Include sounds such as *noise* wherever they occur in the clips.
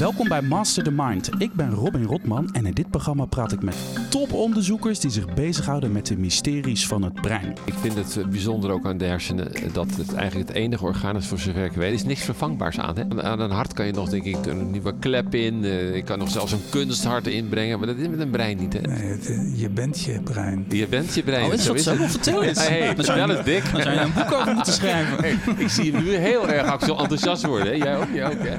Welkom bij Master the Mind. Ik ben Robin Rotman en in dit programma praat ik met toponderzoekers die zich bezighouden met de mysteries van het brein. Ik vind het eh, bijzonder ook aan de hersenen eh, dat het eigenlijk het enige orgaan is voor zover ik weet. Er is niks vervangbaars aan. Hè? Aan een hart kan je nog denk ik een nieuwe klep in. Uh, je kan nog zelfs een kunsthart inbrengen. Maar dat is met een brein niet. Hè? Nee, het, je bent je brein. Je bent je brein. Oh, is zo dat zo? het. Vertel eens. Hey, je- vertel eens, Dick. Dan zou je een boek over moeten schrijven. Hey, ik zie je nu heel erg zo enthousiast worden. Hè? Jij ook, jij ook, hè?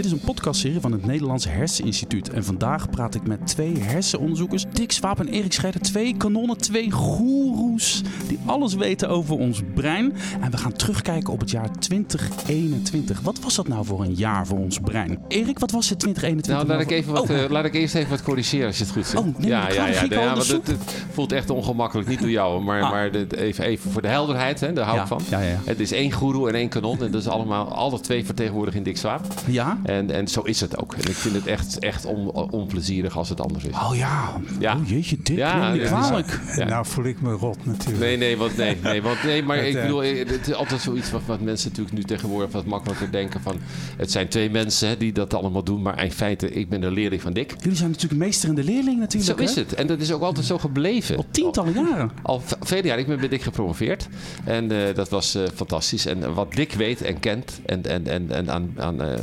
Dit is een podcastserie van het Nederlands Herseninstituut. En vandaag praat ik met twee hersenonderzoekers. Dick Swaap en Erik Scheider. Twee kanonnen, twee goeroes die alles weten over ons brein. En we gaan terugkijken op het jaar 2021. Wat was dat nou voor een jaar voor ons brein? Erik, wat was het 2021? Nou, laat ik, even wat, Oh, eh, laat ik eerst even wat corrigeren als je het goed vindt. Oh, graag Grieken onder want soep. het, het voelt echt ongemakkelijk. Niet door jou, maar, Ah. maar even, even voor de helderheid. Hè, daar hou ik Ja, van. ja, ja. Het is één goeroe en één kanon. En dat is allemaal, alle twee vertegenwoordigd in Dick Swaap. Ja? En, en zo is het ook. En ik vind het echt, echt on, onplezierig als het anders is. Oh ja. Ja. Oh jeetje, Dick. Ja, neem je het is- kwalijk. Ja. Nou voel ik me rot natuurlijk. Nee, nee, want, nee, nee, want, nee maar *laughs* Het, ik eh, bedoel, eh, het is altijd zoiets wat, wat mensen natuurlijk nu tegenwoordig wat makkelijker denken van... Het zijn twee mensen hè, die dat allemaal doen, maar in feite, ik ben de leerling van Dick. Jullie zijn natuurlijk meester in de leerling Zo natuurlijk. is hè? het. En dat is ook altijd zo gebleven. Al tientallen jaren. Al v- vele jaren. Ik ben bij Dick gepromoveerd. En eh, dat was eh, fantastisch. En wat Dick weet en kent en, en, en, en aan, aan eh,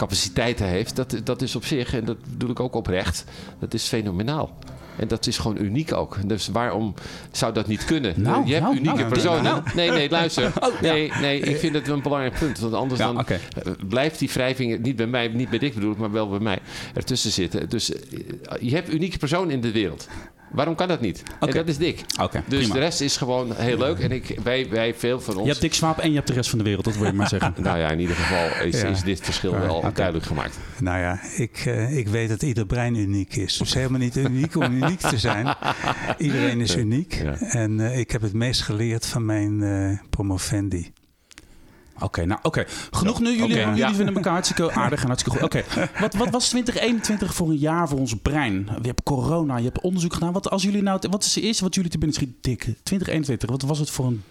capaciteiten heeft, dat, dat is op zich, en dat bedoel ik ook oprecht, dat is fenomenaal. En dat is gewoon uniek ook. Dus waarom zou dat niet kunnen? Nou, je hebt nou, unieke nou, personen. nou. Nee, nee, luister. *laughs* nee, nee, ik vind het een belangrijk punt. Want anders Ja, dan eh, blijft die wrijving niet bij mij, niet bij Dick bedoel ik, maar wel bij mij, ertussen zitten. Dus eh, je hebt unieke personen in de wereld. Waarom kan dat niet? Oké. En dat is Dick. Oké, Dus prima. de rest is gewoon heel leuk. En ik, wij, wij, veel van ons... Je hebt Dick Swaap en je hebt de rest van de wereld, dat wil je maar zeggen. *laughs* Nou ja, in ieder geval is, Ja. is dit verschil wel duidelijk gemaakt. Nou ja, ik, eh, ik weet dat ieder brein uniek is. Dus helemaal niet uniek om uniek te zijn. Iedereen is uniek. Ja. En eh, ik heb het meest geleerd van mijn eh, promovendi. Oké, nou oké. Genoeg nu. Jullie, Oké, jullie ja. vinden elkaar hartstikke *laughs* aardig en hartstikke goed. Oké, wat, wat was 2021 voor een jaar voor ons brein? Je hebt corona, je hebt onderzoek gedaan. Wat, als jullie nou, wat is het eerste wat jullie te binnen schiet? Dik, 2021, wat was het voor een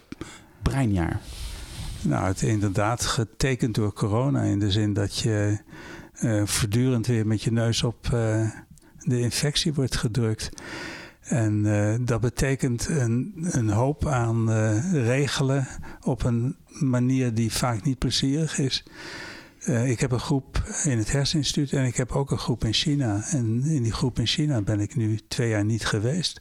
breinjaar? Nou, het inderdaad getekend door corona. In de zin dat je eh, voortdurend weer met je neus op eh, de infectie wordt gedrukt. En eh, dat betekent een, een hoop aan regelen op een manier die vaak niet plezierig is. Eh, ik heb een groep in het herseninstituut en ik heb ook een groep in China. En in die groep in China ben ik nu twee jaar niet geweest.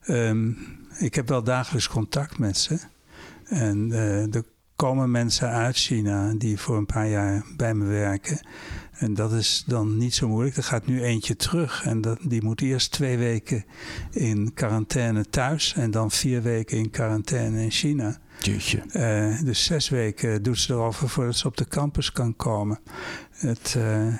Ehm, ik heb wel dagelijks contact met ze. En eh, er komen mensen uit China die voor een paar jaar bij me werken. En dat is dan niet zo moeilijk. Er gaat nu eentje terug. En die moet eerst twee weken in quarantaine thuis. En dan vier weken in quarantaine in China. Jeetje. Eh, dus zes weken doet ze erover voordat ze op de campus kan komen. Het, eh,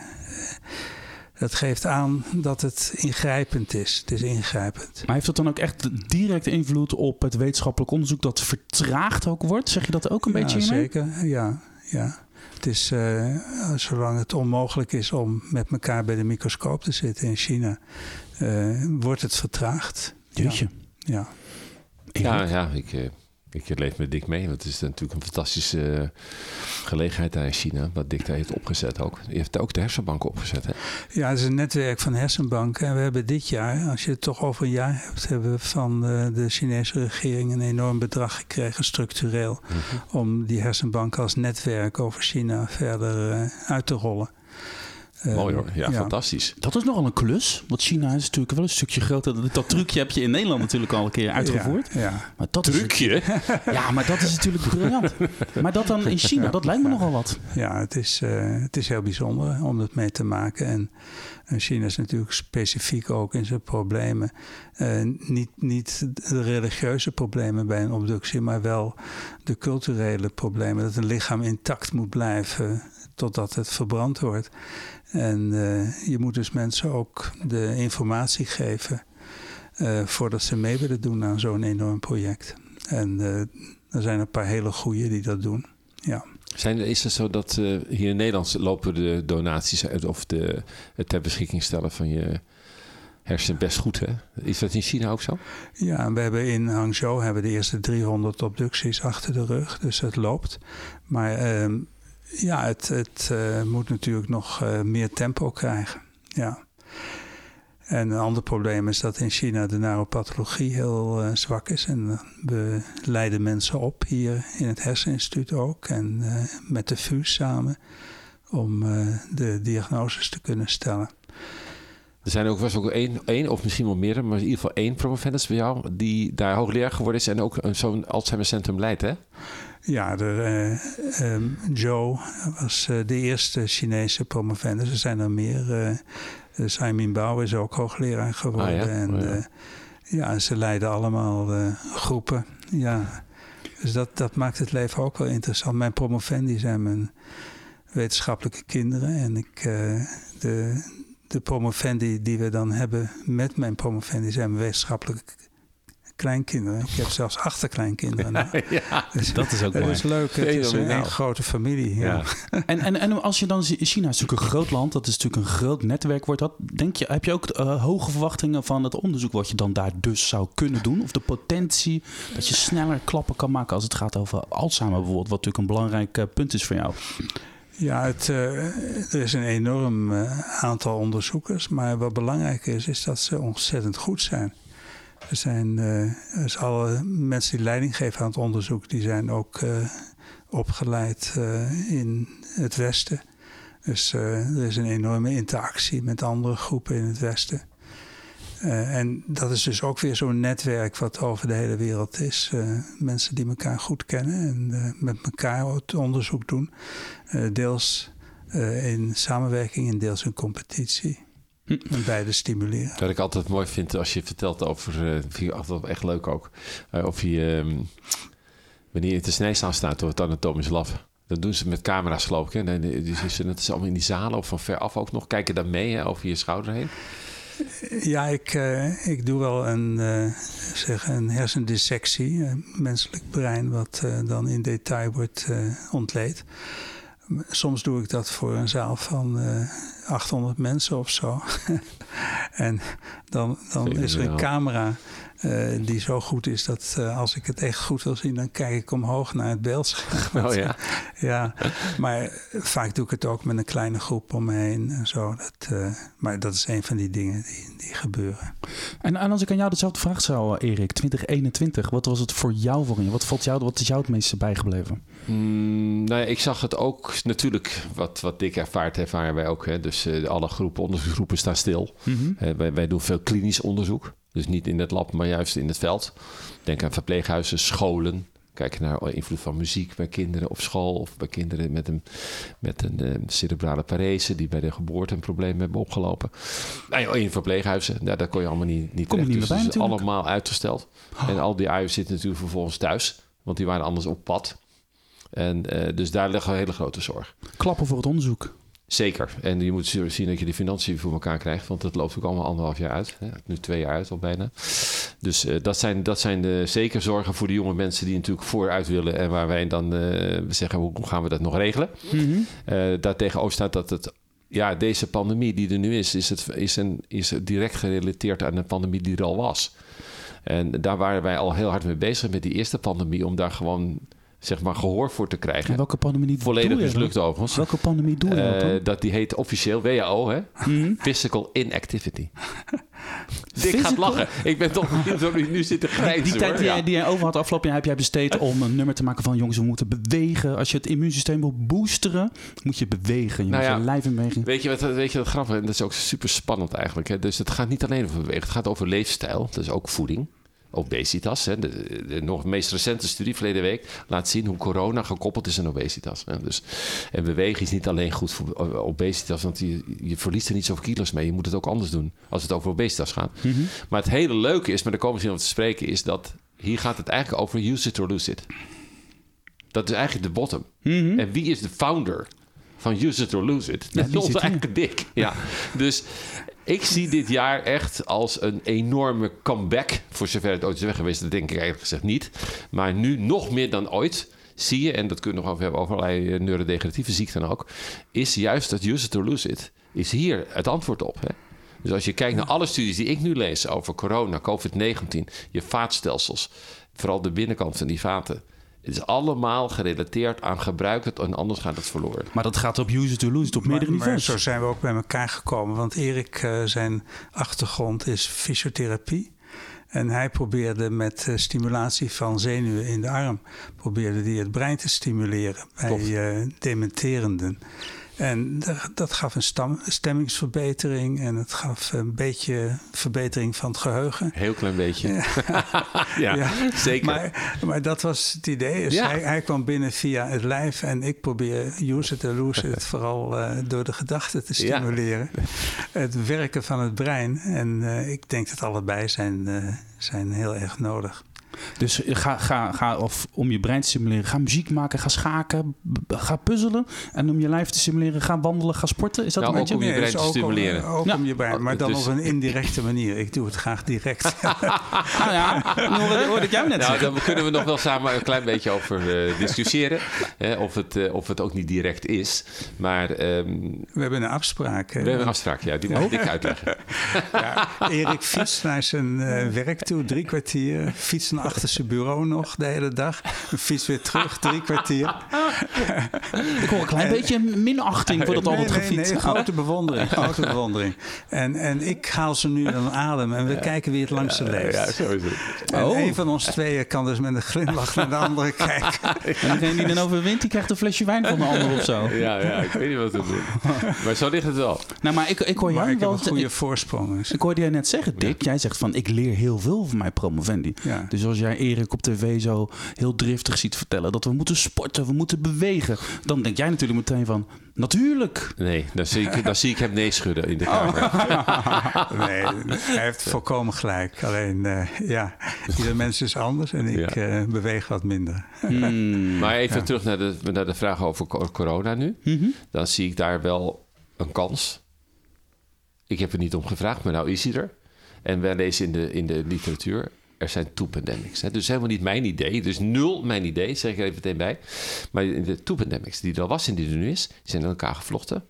het geeft aan dat het ingrijpend is. Het is ingrijpend. Maar heeft dat dan ook echt direct invloed op het wetenschappelijk onderzoek dat vertraagd ook wordt? Zeg je dat ook een beetje ja, hiermee? zeker. Ja, ja. Het is, eh, zolang het onmogelijk is om met elkaar bij de microscoop te zitten in China, eh, wordt het vertraagd. Jeetje. Ja. Ja, ja ik, eh, ik leef met Dick mee. Want het is natuurlijk een fantastische eh, gelegenheid daar in China. Wat Dick daar heeft opgezet ook. Je heeft ook de hersenbank opgezet. Hè? ja, het is een netwerk van hersenbanken. En we hebben dit jaar, als je het toch over een jaar hebt, hebben we van eh, de Chinese regering een enorm bedrag gekregen, structureel, om die hersenbank als netwerk over China verder eh, uit te rollen. Eh, Mooi hoor. Ja, fantastisch. Dat is nogal een klus. Want China is natuurlijk wel een stukje groter. Dat, dat trucje heb je in Nederland natuurlijk al een keer uitgevoerd. Ja, ja. Maar dat Is, Trucje? *laughs* ja, maar dat is natuurlijk briljant. Maar dat dan in China, dat lijkt me nogal wat. Ja, het is, eh, het is heel bijzonder om het mee te maken. En, en China is natuurlijk specifiek ook in zijn problemen. Eh, niet, niet de religieuze problemen bij een obductie, maar wel de culturele problemen. Dat een lichaam intact moet blijven totdat het verbrand wordt. En eh, je moet dus mensen ook de informatie geven eh, voordat ze mee willen doen aan zo'n enorm project. En eh, er zijn een paar hele goeie die dat doen. Ja. Zijn, is het zo dat hier in Nederland lopen de donaties uit of de, het ter beschikking stellen van je hersen best goed? Hè? Is dat in China ook zo? Ja, we hebben in Hangzhou hebben de eerste 300 obducties achter de rug, dus het loopt. Maar ehm, Ja, het, het uh, moet natuurlijk nog uh, meer tempo krijgen. Ja. En een ander probleem is dat in China de neuropathologie heel uh, zwak is. En we leiden mensen op hier in het herseninstituut ook. En met de VU samen om de diagnoses te kunnen stellen. Er zijn ook, was ook één, één of misschien wel meer, maar in ieder geval één promovendus bij jou... die daar hoogleraar geworden is en ook zo'n Alzheimer Centrum leidt, hè? Ja, de, uh, um, Joe was uh, de eerste Chinese promovendus. Er zijn er meer. Uh, Simon Bao is ook hoogleraar geworden. Ah, ja? En oh, ja. ja. ze leiden allemaal groepen. Ja. Dus dat, dat maakt het leven ook wel interessant. Mijn promovendi zijn mijn wetenschappelijke kinderen. En ik, de, de promovendi die we dan hebben met mijn promovendi zijn mijn wetenschappelijke kleinkinderen. Ik heb zelfs achterkleinkinderen. *laughs* ja, *laughs* dus, dat is ook mooi. Dat is leuk. Het is een grote familie. Ja. *laughs* en, en, en als je dan China is natuurlijk een groot land. Dat is natuurlijk een groot netwerk wordt dat. Denk je, heb je ook uh, hoge verwachtingen van het onderzoek wat je dan daar dus zou kunnen doen? Of de potentie dat je sneller klappen kan maken als het gaat over Alzheimer bijvoorbeeld. Wat natuurlijk een belangrijk uh, punt is voor jou. Ja, het, uh, er is een enorm aantal onderzoekers. Maar wat belangrijk is, is dat ze ontzettend goed zijn. Er zijn dus alle mensen die leiding geven aan het onderzoek, die zijn ook uh, opgeleid uh, in het Westen. Dus er is een enorme interactie met andere groepen in het Westen. en dat is dus ook weer zo'n netwerk wat over de hele wereld is. mensen die elkaar goed kennen en met elkaar het onderzoek doen. deels in samenwerking en deels in competitie. En beide stimuleren. Wat ik altijd mooi vind als je vertelt over, uh, vind ik altijd echt leuk ook, uh, of je, um, wanneer je te snijstaan staat door het anatomisch lab. Dat doen ze met camera's geloof ik. Hè? Dus het is allemaal in die zalen of van ver af ook nog. Kijken daar mee hè, over je schouder heen. Ja, ik, uh, ik doe wel een, uh, zeg een hersendissectie, een menselijk brein, wat uh, dan in detail wordt ontleed. Soms doe ik dat voor een zaal van uh, eh, 800 mensen of zo. *laughs* en dan, dan is er een camera uh, die zo goed is dat uh, als ik het echt goed wil zien, dan kijk ik omhoog naar het beeldscherm. *laughs* Oh ja. *laughs* ja, maar vaak doe ik het ook met een kleine groep om me heen en zo. Dat, uh, maar dat is een van die dingen die, die gebeuren. En, en, als ik aan jou dezelfde vraag zou, Erik, 2021, wat was het voor jou voor je? Wat, valt jou, wat is jou het meeste bijgebleven? Mm, nou ja, ik zag het ook natuurlijk, wat, wat Dick ervaart, ervaren wij ook. Hè. Dus alle groepen, onderzoeksgroepen staan stil. Mm -hmm. wij, wij doen veel klinisch onderzoek. Dus niet in het lab, maar juist in het veld. Denk aan verpleeghuizen, scholen. Kijk naar invloed van muziek bij kinderen op school of bij kinderen met een, met een uh, cerebrale parese die bij de geboorte een probleem hebben opgelopen. Nou, in verpleeghuizen, nou, dat kon je allemaal niet, niet Kom je niet dus bij, allemaal uitgesteld. Oh. En al die uien zitten natuurlijk vervolgens thuis, want die waren anders op pad. En uh, dus daar ligt een hele grote zorg. Klappen voor het onderzoek. Zeker. En je moet zien dat je de financiën voor elkaar krijgt. Want dat loopt ook allemaal anderhalf jaar uit. Hè? Nu twee jaar uit al bijna. Dus uh, dat, zijn, dat zijn de zeker zorgen voor de jonge mensen die natuurlijk vooruit willen. En waar wij dan uh, zeggen, hoe gaan we dat nog regelen? Mm -hmm. uh, daartegenover staat dat het ja, deze pandemie die er nu is, is, het, is, een, is direct gerelateerd aan de pandemie die er al was. En daar waren wij al heel hard mee bezig met die eerste pandemie, om daar gewoon zeg maar gehoor voor te krijgen. En welke pandemie Volledig mislukt overigens. Welke pandemie doe je uh, dat? Die heet officieel WHO, hè? Mm. Physical Inactivity. *laughs* Dick gaat lachen. Ik ben toch nu, nu zitten grijzen. Die tijd die, jij, die jij over had afgelopen jaar heb jij besteed om een nummer te maken van jongens, we moeten bewegen. Als je het immuunsysteem wil boosteren, moet je bewegen. Je nou moet ja, je lijf in beweging. Weet je wat, weet je wat grappig is? Dat is ook super spannend eigenlijk. Hè? Dus het gaat niet alleen over bewegen. Het gaat over leefstijl. Dus ook voeding obesitas. Hè. De, de, nog meest recente studie verleden week laat zien hoe corona gekoppeld is aan obesitas. Hè. Dus, en bewegen is niet alleen goed voor obesitas, want je, je verliest er niet zoveel kilo's mee. Je moet het ook anders doen als het over obesitas gaat. Mhm. Maar het hele leuke is, maar daar komen we zien over te spreken, is dat hier gaat het eigenlijk over use it or lose it. Dat is eigenlijk de bottom. Mhm. En wie is de founder? van use it or lose it. Dat is onze eigen dik. Ja. *laughs* Dus ik zie dit jaar echt als een enorme comeback. Voor zover het ooit is weg geweest, dat denk ik eigenlijk gezegd niet. Maar nu nog meer dan ooit zie je, en dat kunnen we nog over hebben over allerlei eh, neurodegeneratieve ziekten ook, is juist dat use it or lose it, is hier het antwoord op. Hè? Dus als je kijkt naar alle studies die ik nu lees over corona, COVID-19, je vaatstelsels, vooral de binnenkant van die vaten, Het is allemaal gerelateerd aan gebruik het en anders gaat het verloren. Maar dat gaat op user to lose, op meerdere maar, maar niveaus. zo zijn we ook bij elkaar gekomen. Want Erik, uh, zijn achtergrond is fysiotherapie. En hij probeerde met uh, stimulatie van zenuwen in de arm... probeerde hij het brein te stimuleren bij uh, dementerenden. En dat gaf een stam, stemmingsverbetering en het gaf een beetje verbetering van het geheugen. Heel klein beetje. Ja, *laughs* ja, ja. zeker. Maar, maar, dat was het idee. Dus ja. hij, hij, kwam binnen via het lijf en ik probeer use it or lose it *laughs* vooral uh, door de gedachten te stimuleren. Het werken van het brein. En uh, ik denk dat allebei zijn, uh, zijn heel erg nodig. Dus ga, ga, ga of om je brein te stimuleren, ga muziek maken, ga schaken, ga puzzelen. En om je lijf te stimuleren, ga wandelen, ga sporten. Is dat nou, een ook om je brein te stimuleren? Ook, ook ja. om je brein, maar dan dus. op een indirecte manier. Ik doe het graag direct. nou *laughs* ja, dan hoorde ik jou net nou. Dan kunnen we nog wel samen een klein beetje over uh, discussiëren. Hè, of, het, uh, of het ook niet direct is. Maar... Um, we hebben een afspraak. We hebben een afspraak, ja. Die moet ik uitleggen. *laughs* ja, Erik fietst naar zijn uh, werk toe, drie kwartier. Fietsen achter zijn bureau nog de hele dag. Fiets weer terug, drie kwartier. Ik hoor een klein en, beetje minachting voor dat nee, al wat nee, gefietst. Nee, grote bewondering. Grote bewondering. En, en ik haal ze nu dan adem en we ja. kijken wie het langste leeft. Ja, zo is het. En oh. een van ons tweeën kan dus met een glimlach naar de andere *laughs* kijken. En degene die dan overwint, die krijgt een flesje wijn van de ander of zo. Ja, ja, ik weet niet wat te doen. Maar zo ligt het wel. Nou, maar ik, ik hoor jou wel... heb een goede voorsprong. Dus. Ik hoorde jij net zeggen, Dick. Jij zegt van, ik leer heel veel van mijn promovendi. Ja. Dus als jij Erik op tv zo heel driftig ziet vertellen dat we moeten sporten, we moeten bewegen, dan denk jij natuurlijk meteen van, natuurlijk. Nee, dan zie ik, dan zie ik hem nee schudden in de kamer. Oh. *laughs* nee, hij heeft volkomen gelijk. Alleen, uh, ja, ieder mens is anders en ik ja. uh, beweeg wat minder. Hmm. Maar even ja. terug naar de, naar de vraag over corona nu. Mhm. Dan zie ik daar wel een kans. Ik heb er niet om gevraagd, maar nou is hij er. En wij lezen in de, in de literatuur er zijn two pandemics. Hè. Dus helemaal niet mijn idee. Dus nul mijn idee, zeg ik even meteen bij. Maar de two pandemics die er was en die er nu is, zijn in elkaar gevlochten.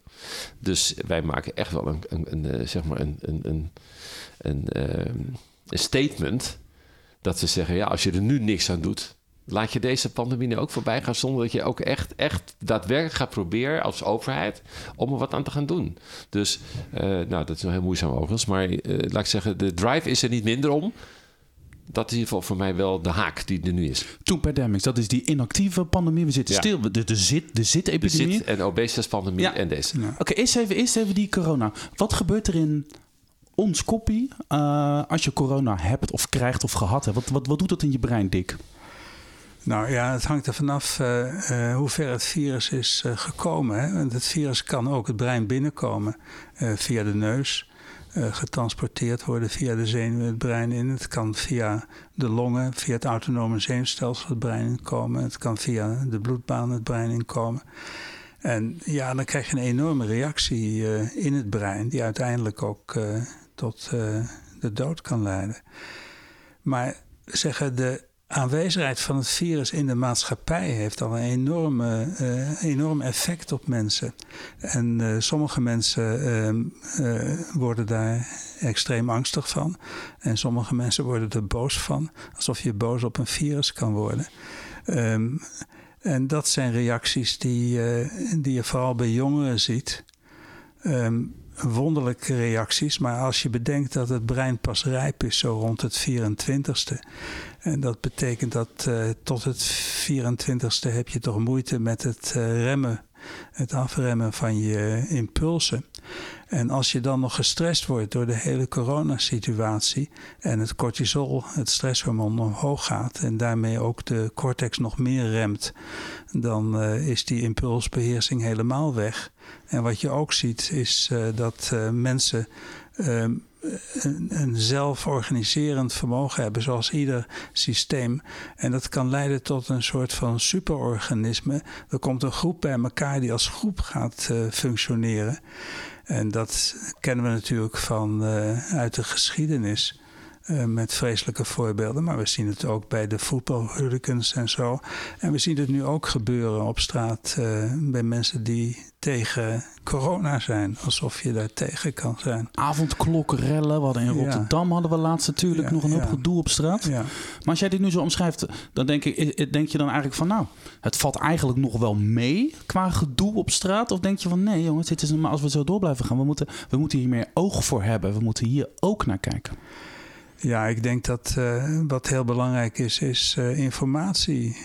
Dus wij maken echt wel een, een, een zeg maar een, een, een, um, een statement dat we zeggen, ja, als je er nu niks aan doet, laat je deze pandemie ook voorbij gaan zonder dat je ook echt, echt daadwerkelijk gaat proberen als overheid om er wat aan te gaan doen. Dus, uh, nou, dat is nog heel moeizaam overigens, maar laat ik zeggen, de drive is er niet minder om dat is in ieder geval voor mij wel de haak die er nu is. Two pandemics, dat is die inactieve pandemie. We zitten ja. stil, de, de zit, de zit-epidemie. De zit- en obesitas-pandemie ja. en deze. Ja. Oké, okay, eerst, even, eerst even die corona. Wat gebeurt er in ons koppie uh, als je corona hebt of krijgt of gehad hebt? Wat, wat, wat doet dat in je brein, Dick? Nou ja, het hangt er vanaf uh, uh, hoe ver het virus is uh, gekomen. Hè? Want het virus kan ook het brein binnenkomen via de neus. Uh, getransporteerd worden via de zenuwen het brein in. Het kan via de longen, via het autonome zenuwstelsel het brein inkomen. Het kan via de bloedbaan het brein inkomen. En ja, dan krijg je een enorme reactie uh, in het brein, die uiteindelijk ook uh, tot de dood kan leiden. Maar zeggen de aanwezigheid van het virus in de maatschappij heeft al een enorme, uh, enorm effect op mensen. En uh, sommige mensen uh, worden daar extreem angstig van. En sommige mensen worden er boos van. Alsof je boos op een virus kan worden. Um, en dat zijn reacties die, die je vooral bij jongeren ziet. Um, wonderlijke reacties. Maar als je bedenkt dat het brein pas rijp is, zo rond het 24ste. En dat betekent dat uh, tot het 24ste heb je toch moeite met het uh, remmen, het afremmen van je impulsen. En als je dan nog gestrest wordt door de hele coronasituatie en het cortisol, het stresshormoon, omhoog gaat en daarmee ook de cortex nog meer remt, dan is die impulsbeheersing helemaal weg. En wat je ook ziet is uh, dat uh, mensen een, een zelforganiserend vermogen hebben, zoals ieder systeem. En dat kan leiden tot een soort van superorganisme. Er komt een groep bij elkaar die als groep gaat uh, functioneren. En dat kennen we natuurlijk van uit de geschiedenis. Uh, met vreselijke voorbeelden. Maar we zien het ook bij de voetbalhurricanes en zo. En we zien het nu ook gebeuren op straat uh, bij mensen die tegen corona zijn. Alsof je daar tegen kan zijn. Avondklokkenrellen. We hadden in Rotterdam hadden we laatst natuurlijk nog een hoop gedoe op straat. Maar als jij dit nu zo omschrijft, dan denk, ik, denk je dan eigenlijk van... nou, het valt eigenlijk nog wel mee qua gedoe op straat? Of denk je van nee jongens, dit is, maar als we zo door blijven gaan... we moeten, we moeten hier meer oog voor hebben. We moeten hier ook naar kijken. Ja, ik denk dat uh, wat heel belangrijk is, is uh, informatie.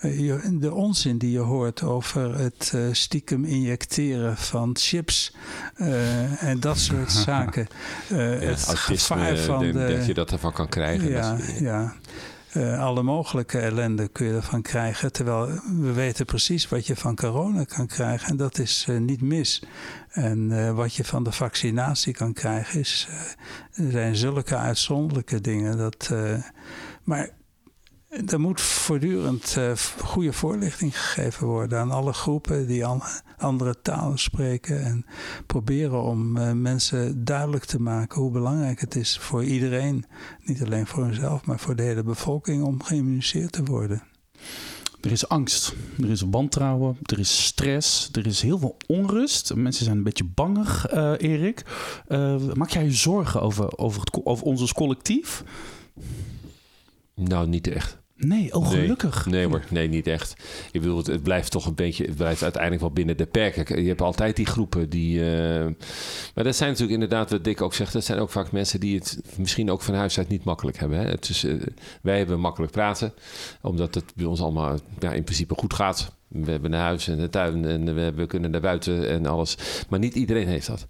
Uh, de onzin die je hoort over het stiekem injecteren van chips en dat soort *laughs* zaken. Ja, het gevaar van de, dat je dat ervan kan krijgen. Ja, ja. Uh, alle mogelijke ellende kun je ervan krijgen. Terwijl we weten precies wat je van corona kan krijgen. En dat is uh, niet mis. En uh, wat je van de vaccinatie kan krijgen, is, zijn zulke uitzonderlijke dingen. Dat, maar er moet voortdurend uh, goede voorlichting gegeven worden aan alle groepen die an andere talen spreken. En proberen om uh, mensen duidelijk te maken hoe belangrijk het is voor iedereen. Niet alleen voor hunzelf, maar voor de hele bevolking om geïmmuniseerd te worden. Er is angst, er is wantrouwen, er is stress, er is heel veel onrust. Mensen zijn een beetje bangig, uh, Erik. maak jij je zorgen over, over, het, ons als collectief? Nou, niet echt. Nee, oh gelukkig. Nee, nee hoor, nee, niet echt. Ik bedoel, het, blijft toch een beetje, het blijft uiteindelijk wel binnen de perken. Je hebt altijd die groepen die. Uh, maar dat zijn natuurlijk inderdaad, wat Dick ook zegt, dat zijn ook vaak mensen die het misschien ook van huis uit niet makkelijk hebben. Hè? Het is, uh, wij hebben makkelijk praten, omdat het bij ons allemaal ja, in principe goed gaat. We hebben een huis en een tuin en we, we kunnen naar buiten en alles. Maar niet iedereen heeft dat.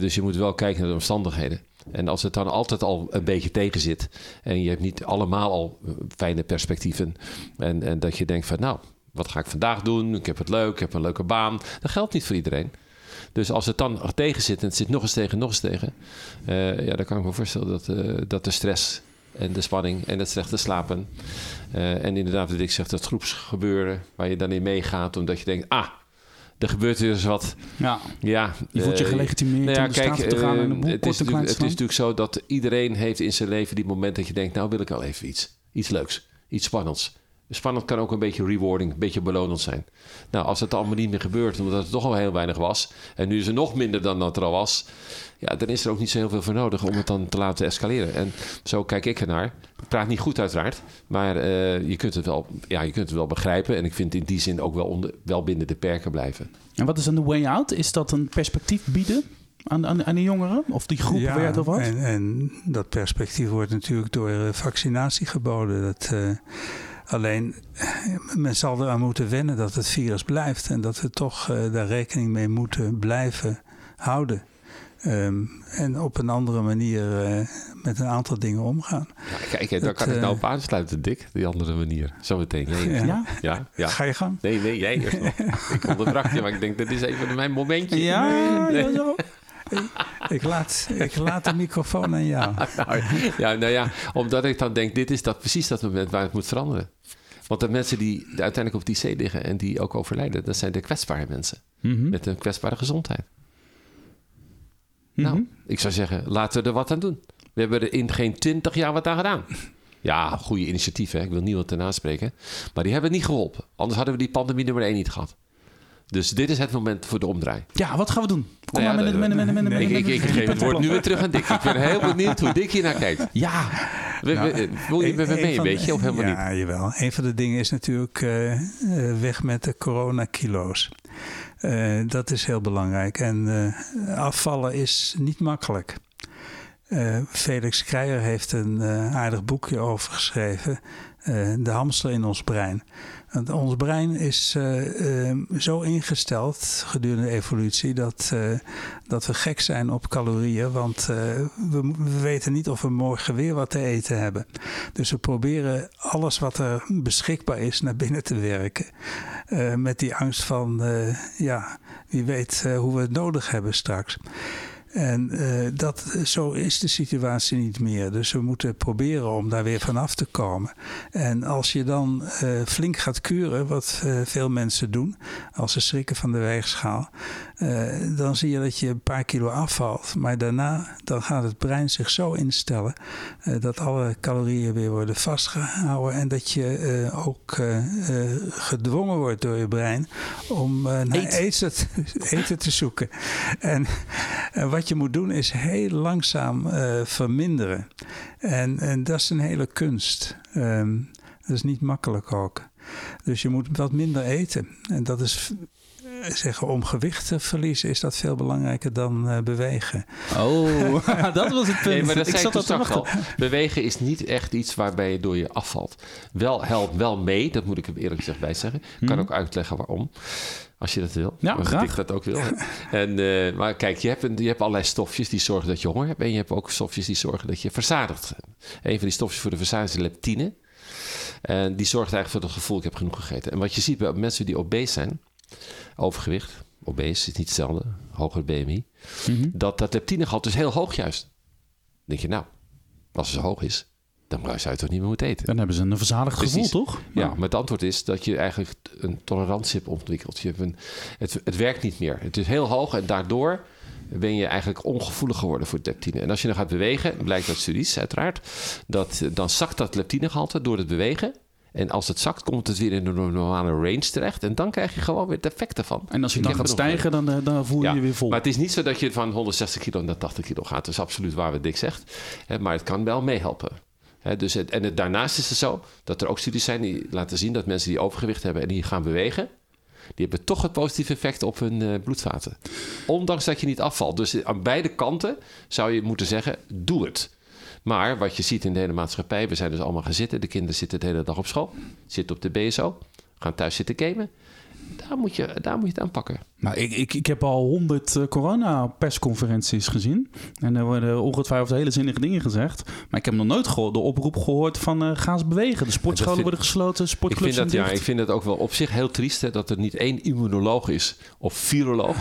dus je moet wel kijken naar de omstandigheden. En als het dan altijd al een beetje tegen zit en je hebt niet allemaal al eh, fijne perspectieven en, en dat je denkt van nou, wat ga ik vandaag doen? Ik heb het leuk, ik heb een leuke baan. Dat geldt niet voor iedereen. Dus als het dan tegen zit en het zit nog eens tegen, nog eens tegen, uh, ja, dan kan ik me voorstellen dat, uh, dat de stress en de spanning en het slechte slapen en inderdaad wat ik zeg, dat groepsgebeuren waar je dan in meegaat omdat je denkt, ah, er gebeurt eens wat. Ja, ja je voelt je eh, gelegitimeerd nou ja, om de kijk, te gaan en een boel het, is het is natuurlijk zo dat iedereen heeft in zijn leven die moment dat je denkt... nou wil ik al even iets. Iets leuks. Iets spannends. Spannend kan ook een beetje rewarding, een beetje belonend zijn. Nou, als het allemaal niet meer gebeurt, omdat het toch al heel weinig was... en nu is er nog minder dan dat er al was... ja, dan is er ook niet zo heel veel voor nodig om het dan te laten escaleren. En zo kijk ik ernaar. Ik praat niet goed uiteraard, maar uh, je, kunt het wel, ja, je kunt het wel begrijpen. En ik vind in die zin ook wel, onder, wel binnen de perken blijven. En wat is dan de way out? Is dat een perspectief bieden? Aan, aan, aan de jongeren? Of die groep ja, werd of wat? En, en dat perspectief wordt natuurlijk door eh, vaccinatie geboden. Dat, uh, Alleen, men zal eraan moeten wennen dat het virus blijft en dat we toch uh, daar rekening mee moeten blijven houden. Um, en op een andere manier uh, met een aantal dingen omgaan. Ja, kijk, daar kan ik nou op eh, aansluiten, Dick, die andere manier. Zometeen. Ja. Ja? ja? ja? Ga je gang? Nee, nee, jij eerst *laughs* nog. ik onderbrak je, maar ik denk, dit is even mijn momentje. Ja, nee, ja, ik, laat, ik laat de microfoon aan jou. nou, ja, nou ja, omdat ik dan denk, dit is dat, precies dat moment waar het moet veranderen. Want de mensen die uiteindelijk op die zee liggen en die ook overlijden, dat zijn de kwetsbare mensen. Mm -hmm. Met een kwetsbare gezondheid. Mm -hmm. Nou, ik zou zeggen, laten we er wat aan doen. We hebben er in geen twintig jaar wat aan gedaan. Ja, goede initiatieven. Ik wil niemand ten spreken. Maar die hebben niet geholpen. Anders hadden we die pandemie nummer één niet gehad. Dus dit is het moment voor de omdraai. Ja, wat gaan we doen? Kom nou ja, maar met, met, met, Ik, ik geef het woord nu weer terug aan Dick. Ik ben heel benieuwd hoe Dick hier naar kijkt. Ja. We, nou, wil je met me mee een beetje of helemaal ja, niet? Ja, jawel. Een van de dingen is natuurlijk uh, weg met de coronakilo's. Uh, dat is heel belangrijk. En uh, afvallen is niet makkelijk. Felix Kreijer heeft een aardig boekje over geschreven. de hamster in ons brein. Want ons brein is uh, uh, zo ingesteld gedurende de evolutie dat, uh, dat we gek zijn op calorieën. Want we, we, weten niet of we morgen weer wat te eten hebben. Dus we proberen alles wat er beschikbaar is naar binnen te werken. met die angst van, ja, wie weet hoe we het nodig hebben straks. En uh, dat, zo is de situatie niet meer. Dus we moeten proberen om daar weer vanaf te komen. En als je dan uh, flink gaat kuren, wat veel mensen doen, als ze schrikken van de weegschaal, uh, dan zie je dat je een paar kilo afvalt. Maar daarna dan gaat het brein zich zo instellen uh, dat alle calorieën weer worden vastgehouden. En dat je uh, ook gedwongen wordt door je brein om naar eten, *laughs* eten, te zoeken. En, en, wat je moet doen is heel langzaam verminderen. En, en dat is een hele kunst. Um, dat is niet makkelijk ook. Dus je moet wat minder eten. En dat is zeggen, om gewicht te verliezen is dat veel belangrijker dan uh, bewegen. Oh, *laughs* dat was het punt. Nee, maar dat ik zat dat te al. Bewegen is niet echt iets waarbij je door je afvalt. Wel helpt wel mee, dat moet ik er eerlijk gezegd bij zeggen. Ik kan hmm. ook uitleggen waarom. Als je dat wil. Ja, als ik dat ook wil. en, uh, maar kijk, je hebt, een, je hebt allerlei stofjes die zorgen dat je honger hebt. En je hebt ook stofjes die zorgen dat je verzadigt. Een van die stofjes voor de verzadiging is leptine. En die zorgt eigenlijk voor het gevoel, ik heb genoeg gegeten. En wat je ziet bij mensen die obese zijn, overgewicht, obese is niet hetzelfde, hoger BMI, mm dat dat leptinegehalte is heel hoog juist. Dan denk je, nou, als het zo hoog is, dan zou je het toch niet meer moeten eten. Dan hebben ze een verzadigd gevoel, toch? Ja, maar het antwoord is dat je eigenlijk een tolerantie hebt ontwikkeld. Je hebt een, het, het werkt niet meer. Het is heel hoog en daardoor ben je eigenlijk ongevoelig geworden voor leptine. En als je dan gaat bewegen, blijkt uit studies uiteraard, dat, dan zakt dat leptinegehalte door het bewegen. En als het zakt, komt het weer in de normale range terecht. En dan krijg je gewoon weer het effect ervan. En als je dan gaat stijgen, dan, eh, dan voel je je weer vol. Maar het is niet zo dat je van 160 kilo naar 80 kilo gaat. Dat is absoluut waar wat Dick zegt. Maar het kan wel meehelpen. dus het, en het, daarnaast is het zo dat er ook studies zijn die laten zien dat mensen die overgewicht hebben en die gaan bewegen, die hebben toch het positieve effect op hun uh, bloedvaten. Ondanks dat je niet afvalt. Dus aan beide kanten zou je moeten zeggen: doe het. Maar wat je ziet in de hele maatschappij, we zijn dus allemaal gaan zitten. De kinderen zitten de hele dag op school, zitten op de BSO, gaan thuis zitten gamen. Daar moet je, daar moet je het aanpakken. Nou, ik, ik, ik heb al honderd uh, corona-persconferenties gezien. En er worden ongetwijfeld hele zinnige dingen gezegd. Maar ik heb nog nooit de oproep gehoord van uh, ga eens bewegen. De sportscholen worden gesloten, sportclubs ik vind dat, Ja, ik vind het ook wel op zich heel triest hè, dat er niet één immunoloog is of viroloog.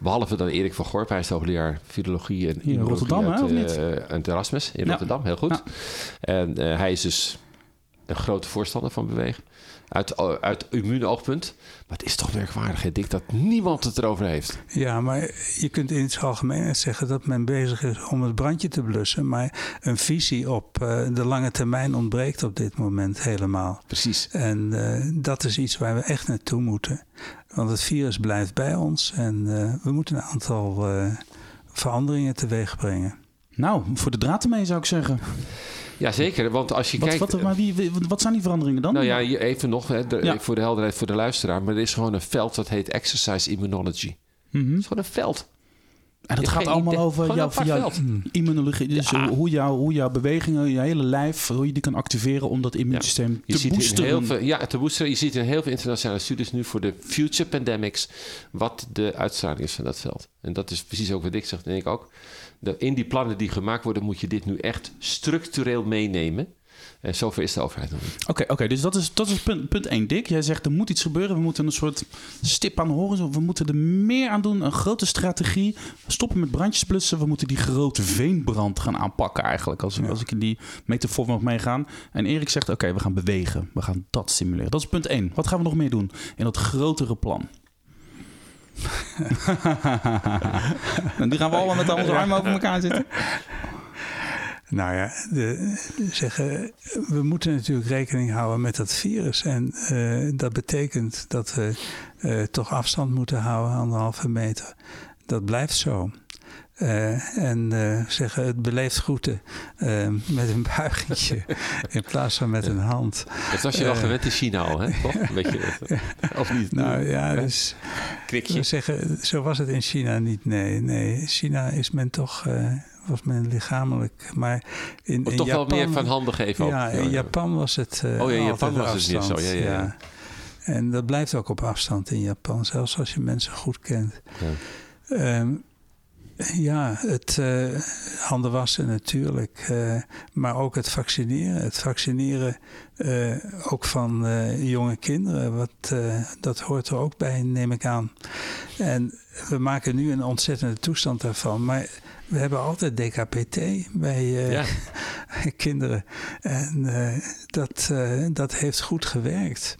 Behalve dan Erik van Gorp, hij is hoogleraar virologie en in Rotterdam, uit, uh, Erasmus in Rotterdam, heel goed. En hij is dus een grote voorstander van bewegen uit, uit immuunoogpunt. Maar het is toch merkwaardig, hè, Dick, dat niemand het erover heeft. Ja, maar je kunt in het algemeen zeggen dat men bezig is om het brandje te blussen. Maar een visie op uh, de lange termijn ontbreekt op dit moment helemaal. Precies. En uh, dat is iets waar we echt naartoe moeten. Want het virus blijft bij ons en uh, we moeten een aantal veranderingen teweeg brengen. Nou, voor de draad ermee zou ik zeggen. Ja, zeker. Want als je wat, kijkt... Wat, maar wie, wat zijn die veranderingen dan? Nou ja, even nog hè, voor de helderheid voor de luisteraar. Maar er is gewoon een veld dat heet Exercise Immunology. Mm -hmm. Het is gewoon een veld. En dat gaat allemaal over jouw, jouw immunologie. Dus hoe, jouw, hoe jouw bewegingen, je hele lijf, hoe je die kan activeren om dat immuunsysteem ja. te boosteren. Heel veel, ja, te boosteren. Je ziet in heel veel internationale studies nu voor de future pandemics wat de uitstraling is van dat veld. En dat is precies ook wat ik zeg, denk ik ook in die plannen die gemaakt worden, moet je dit nu echt structureel meenemen. En zover is de overheid nog niet. Oké, oké, dus dat is, dat is punt, punt 1, Dick. Jij zegt er moet iets gebeuren. We moeten een soort stip aan de horizon. We moeten er meer aan doen. Een grote strategie. Stoppen met brandjes blussen. We moeten die grote veenbrand gaan aanpakken eigenlijk. Als, als ik in die metafoor mag meegaan. En Erik zegt, oké, we gaan bewegen. We gaan dat stimuleren. Dat is punt 1. Wat gaan we nog meer doen in dat grotere plan? En *laughs* die gaan we allemaal met onze armen over elkaar zitten. Nou ja, de, zeggen, we moeten natuurlijk rekening houden met dat virus. En uh, dat betekent dat we uh, toch afstand moeten houden, anderhalve meter. Dat blijft zo. Uh, en uh, zeggen het beleefd groeten uh, met een buigingje *laughs* in plaats van met een hand. Dat was je wel gewend in China al, hè? Toch? je, *laughs* of niet? Nou ja, dus Krikje. zeggen, zo was het in China niet. Nee, nee. In China is men toch was men lichamelijk. Maar in, in toch Japan, wel meer van handen geven. Ja, in Japan was het. Uh, oh ja, in Japan was het niet zo. Ja, ja, ja, En dat blijft ook op afstand in Japan, zelfs als je mensen goed kent. Ja. Um, ja, het uh, handen wassen natuurlijk. Uh, maar ook het vaccineren. Het vaccineren uh, ook van jonge kinderen. Wat, dat hoort er ook bij, neem ik aan. En we maken nu een ontzettende toestand daarvan. Maar we hebben altijd DKPT bij ja. *laughs* kinderen. En dat, dat heeft goed gewerkt.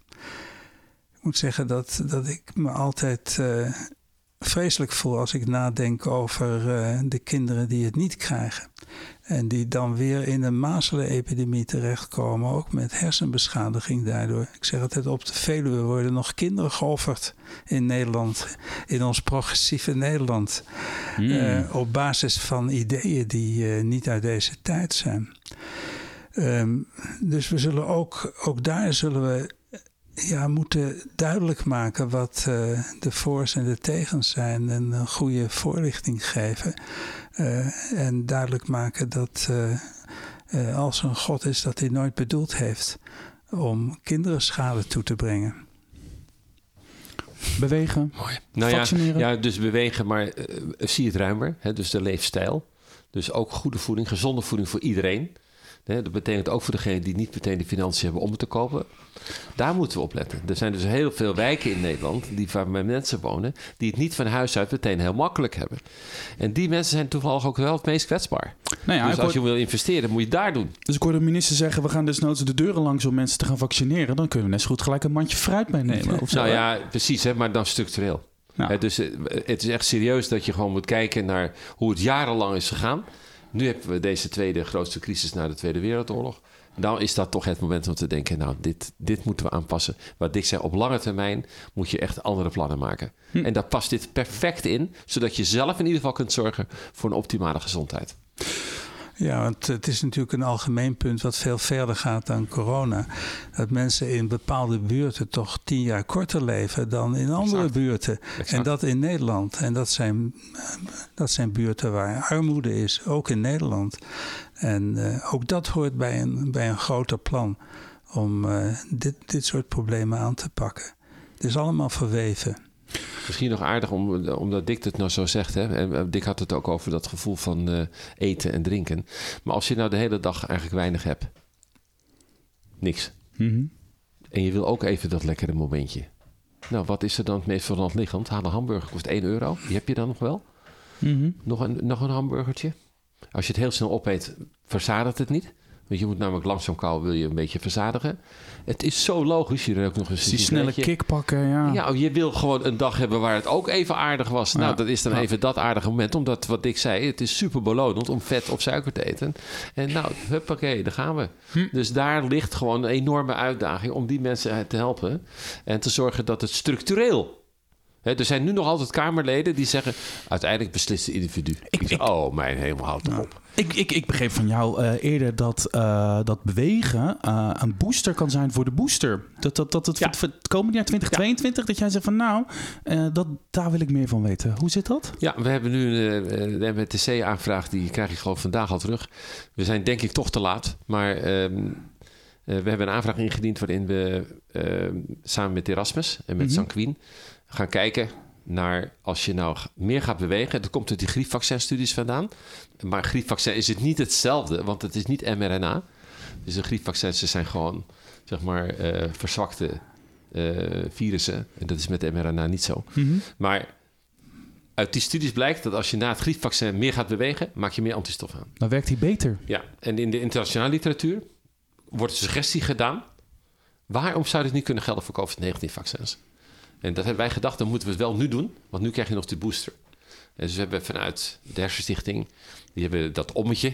Ik moet zeggen dat, dat ik me altijd vreselijk voel als ik nadenk over uh, de kinderen die het niet krijgen. En die dan weer in een mazelenepidemie terechtkomen, ook met hersenbeschadiging daardoor. Ik zeg altijd, op de Veluwe worden nog kinderen geofferd in Nederland, in ons progressieve Nederland. Hmm. Uh, op basis van ideeën die uh, niet uit deze tijd zijn. Um, dus we zullen ook, ook daar zullen we ja, moeten duidelijk maken wat uh, de voor's en de tegens zijn en een goede voorlichting geven. Uh, en duidelijk maken dat uh, als er een God is, dat hij nooit bedoeld heeft om kinderen schade toe te brengen. Bewegen, Mooi. Nou vaccineren. Ja, ja, dus bewegen, maar zie het ruimer. Hè, dus de leefstijl. Dus ook goede voeding, gezonde voeding voor iedereen. Dat betekent ook voor degenen die niet meteen de financiën hebben om het te kopen. Daar moeten we op letten. Er zijn dus heel veel wijken in Nederland die, waar mensen wonen, die het niet van huis uit meteen heel makkelijk hebben. En die mensen zijn toevallig ook wel het meest kwetsbaar. Nou ja, dus als je wil investeren, moet je daar doen. Dus ik hoorde de minister zeggen: we gaan desnoods de deuren langs om mensen te gaan vaccineren. Dan kunnen we net zo goed gelijk een mandje fruit meenemen. *laughs* Of zo, nou ja, precies, hè, maar dan structureel. dus eh, het is echt serieus dat je gewoon moet kijken naar hoe het jarenlang is gegaan. Nu hebben we deze tweede grootste crisis na de Tweede Wereldoorlog. Dan is dat toch het moment om te denken: nou, dit, dit moeten we aanpassen. Wat ik zei, op lange termijn moet je echt andere plannen maken. Hm. En daar past dit perfect in, zodat je zelf in ieder geval kunt zorgen voor een optimale gezondheid. Ja, want het is natuurlijk een algemeen punt wat veel verder gaat dan corona. Dat mensen in bepaalde buurten toch tien jaar korter leven dan in andere buurten. En dat in Nederland. En dat zijn, dat zijn buurten waar armoede is, ook in Nederland. En uh, ook dat hoort bij een, bij een groter plan om uh, dit, dit soort problemen aan te pakken. Het is allemaal verweven. Misschien nog aardig om, omdat Dick het nou zo zegt. Hè? En eh, Dick had het ook over dat gevoel van uh, eten en drinken. Maar als je nou de hele dag eigenlijk weinig hebt. Niks. Mm En je wil ook even dat lekkere momentje. Nou, wat is er dan het meest voor hand liggend? Haal een hamburger kost 1 euro. Die heb je dan nog wel. Mm -hmm. nog, een, nog een hamburgertje. Als je het heel snel opeet, verzadigt het niet. Want je moet namelijk langzaam kou wil je een beetje verzadigen. Het is zo logisch. Je er ook nog eens die snelle kick pakken, ja. Ja, je wil gewoon een dag hebben waar het ook even aardig was. Nou, dat is dan even dat aardige moment. Omdat, wat ik zei, het is super belonend om vet of suiker te eten. En nou, huppakee, daar gaan we. Hm. Dus daar ligt gewoon een enorme uitdaging om die mensen te helpen. En te zorgen dat het structureel er zijn nu nog altijd Kamerleden die zeggen... uiteindelijk beslist de individu. Ik, oh, mijn hemel, houdt nou, op. Ik, ik, ik begreep van jou uh, eerder dat, uh, dat bewegen uh, een booster kan zijn voor de booster. Dat, dat, dat het ja. voor het komende jaar 2022, ja. dat jij zegt van nou, dat, daar wil ik meer van weten. Hoe zit dat? Ja, we hebben nu de MTC-aanvraag, die krijg ik geloof vandaag al terug. We zijn denk ik toch te laat, maar... Um, we hebben een aanvraag ingediend waarin we ehm, samen met Erasmus en met mm -hmm. Sanquin gaan kijken naar als je nou meer gaat bewegen. Dat komt uit die griepvaccinstudies vandaan. Maar griepvaccin is het niet hetzelfde, want het is niet mRNA. Dus de griepvaccins zijn gewoon, zeg maar, uh, verzwakte uh, virussen. En dat is met mRNA niet zo. Mm -hmm. Maar uit die studies blijkt dat als je na het griepvaccin meer gaat bewegen, maak je meer antistof aan. Dan werkt hij beter. Ja, en in de internationale literatuur wordt de suggestie gedaan. Waarom zou dit niet kunnen gelden voor COVID-19-vaccins? En dat hebben wij gedacht, dan moeten we het wel nu doen, want nu krijg je nog de booster. En dus we hebben vanuit de Hersenstichting, die hebben dat ommetje.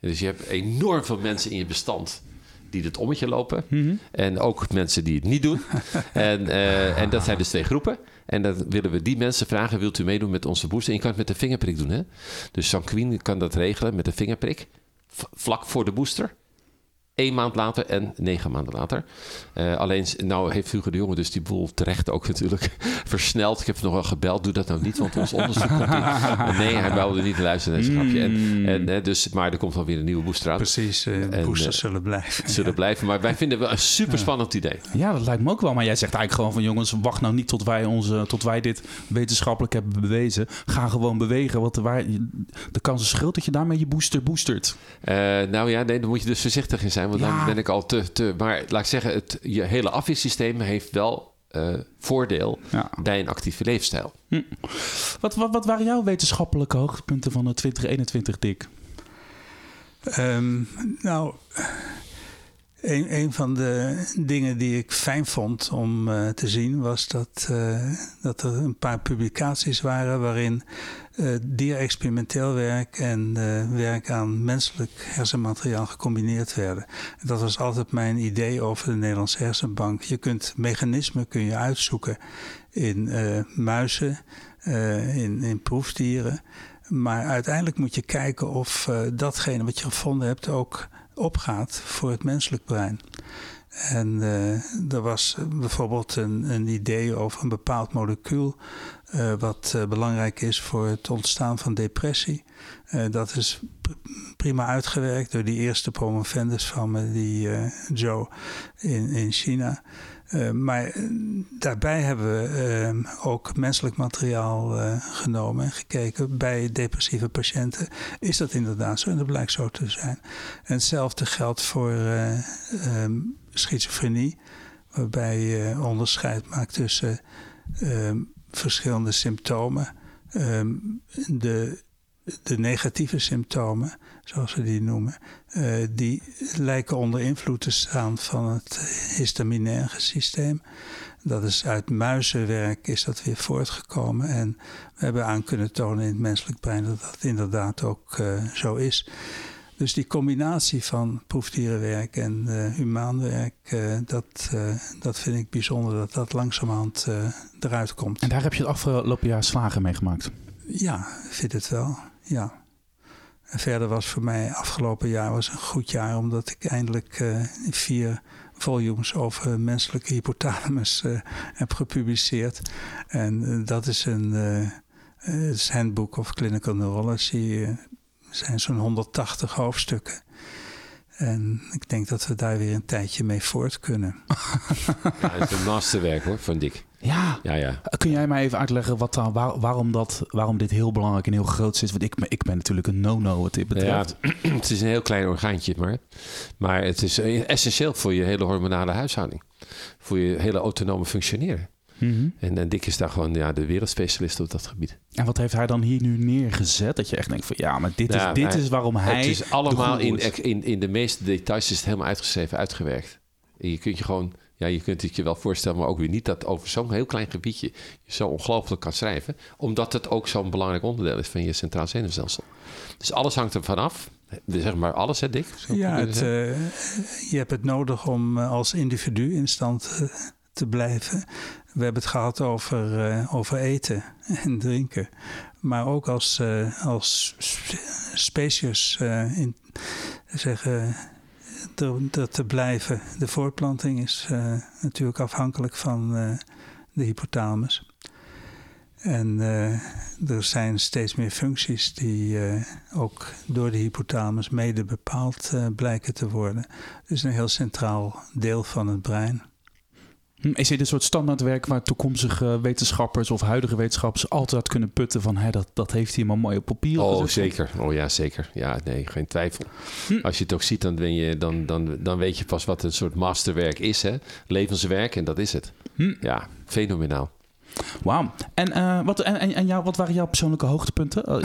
En dus je hebt enorm veel mensen in je bestand die het ommetje lopen. Mhm. En ook mensen die het niet doen. *laughs* en, uh, en dat zijn dus twee groepen. En dan willen we die mensen vragen: wilt u meedoen met onze booster? En je kan het met de vingerprik doen. Hè? Dus Sanquin kan dat regelen met de vingerprik. vlak voor de booster één maand later en negen maanden later. Uh, alleen, nou heeft Hugo de Jonge dus die boel terecht ook natuurlijk *laughs* versneld. Ik heb nog wel gebeld, doe dat nou niet, want ons onderzoek komt. Nee, hij wilde niet luisteren naar grapje. En, hmm. en, dus, maar er komt wel weer een nieuwe booster aan. Precies, uh, de boosters zullen blijven. *laughs* Zullen blijven, maar wij vinden wel een super spannend idee. Ja, dat lijkt me ook wel. Maar jij zegt eigenlijk gewoon van jongens, wacht nou niet tot wij, onze, tot wij dit wetenschappelijk hebben bewezen. Ga gewoon bewegen, want waar, de kans is groot dat je daarmee je booster boostert. nou ja, nee, daar moet je dus voorzichtig in zijn want dan ben ik al te, te... Maar laat ik zeggen, het, je hele afweersysteem heeft wel uh, voordeel bij een actieve leefstijl. Hm. Wat, wat, wat, waren jouw wetenschappelijke hoogtepunten van 2021, Dick? Um, nou, een, een van de dingen die ik fijn vond om uh, te zien was dat, uh, dat er een paar publicaties waren waarin uh, dierexperimenteel werk en werk aan menselijk hersenmateriaal gecombineerd werden. En dat was altijd mijn idee over de Nederlandse hersenbank. Je kunt mechanismen kun je uitzoeken in muizen, in, in proefdieren. Maar uiteindelijk moet je kijken of datgene wat je gevonden hebt ook opgaat voor het menselijk brein. En uh, er was bijvoorbeeld een, een, idee over een bepaald molecuul uh, wat uh, belangrijk is voor het ontstaan van depressie. dat is prima uitgewerkt door die eerste promovendus van me, die Joe in, in China. Maar eh, daarbij hebben we ook menselijk materiaal genomen en gekeken bij depressieve patiënten. Is dat inderdaad zo? En dat blijkt zo te zijn. En hetzelfde geldt voor um, schizofrenie, waarbij je onderscheid maakt tussen ehm, verschillende symptomen. Um, de de negatieve symptomen, zoals we die noemen, uh, die lijken onder invloed te staan van het histaminaire systeem. Dat is uit muizenwerk is dat weer voortgekomen. En we hebben aan kunnen tonen in het menselijk brein dat dat inderdaad ook uh, zo is. Dus die combinatie van proefdierenwerk en uh, humaanwerk, uh, dat, uh, dat vind ik bijzonder dat dat langzamerhand eruit komt. En daar heb je het afgelopen jaar slagen mee gemaakt? Ja, vind het wel ja. En verder was voor mij afgelopen jaar was een goed jaar, omdat ik eindelijk vier volumes over menselijke hypothalamus heb gepubliceerd. En dat is een uh, Handbook of Clinical Neurology. Er zijn zo'n 180 hoofdstukken. En ik denk dat we daar weer een tijdje mee voort kunnen. *laughs* ja, het is een masterwerk hoor, van Dick. Ja. ja, ja. Kun jij mij even uitleggen wat dan, waar, waarom, dat, waarom dit heel belangrijk en heel groot is? Want ik, ik ben natuurlijk een no-no wat dit betreft. Ja, *clears throat* het is een heel klein orgaantje, maar, maar het is essentieel voor je hele hormonale huishouding. Voor je hele autonome functioneren. Mm -hmm. en, en Dick is daar gewoon ja, de wereldspecialist op dat gebied. En wat heeft hij dan hier nu neergezet? Dat je echt denkt van ja, maar dit, ja, is, dit hij, is waarom hij. Het is allemaal in, in, in de meeste details is het helemaal uitgeschreven, uitgewerkt. En je kunt je gewoon ja, je kunt het je wel voorstellen, maar ook weer niet dat over zo'n heel klein gebiedje je zo ongelooflijk kan schrijven, omdat het ook zo'n belangrijk onderdeel is van je centraal zenuwstelsel. Dus alles hangt er vanaf. Zeg maar alles, hè, Dick? ja, het, uh, je hebt het nodig om uh, als individu in stand uh, te blijven. We hebben het gehad over, over eten *laughs* en drinken, maar ook als, als species in, zeggen er, te blijven. De voortplanting is uh, natuurlijk afhankelijk van uh, de hypothalamus. En uh, er zijn steeds meer functies die ook door de hypothalamus mede bepaald blijken te worden. Dus een heel centraal deel van het brein. Hm, is dit een soort standaardwerk waar toekomstige wetenschappers of huidige wetenschappers altijd kunnen putten van hé, dat, dat heeft hij maar mooi op papier? Oh, zeker. Oh ja, zeker. Ja, nee, geen twijfel. Hm. Als je het ook ziet, dan, ben je, dan, dan, dan weet je pas wat een soort masterwerk is. Hè? Levenswerk en dat is het. Hm. Ja, fenomenaal. Wauw. En, uh, wat, en, en, en jou, wat waren jouw persoonlijke hoogtepunten? *laughs*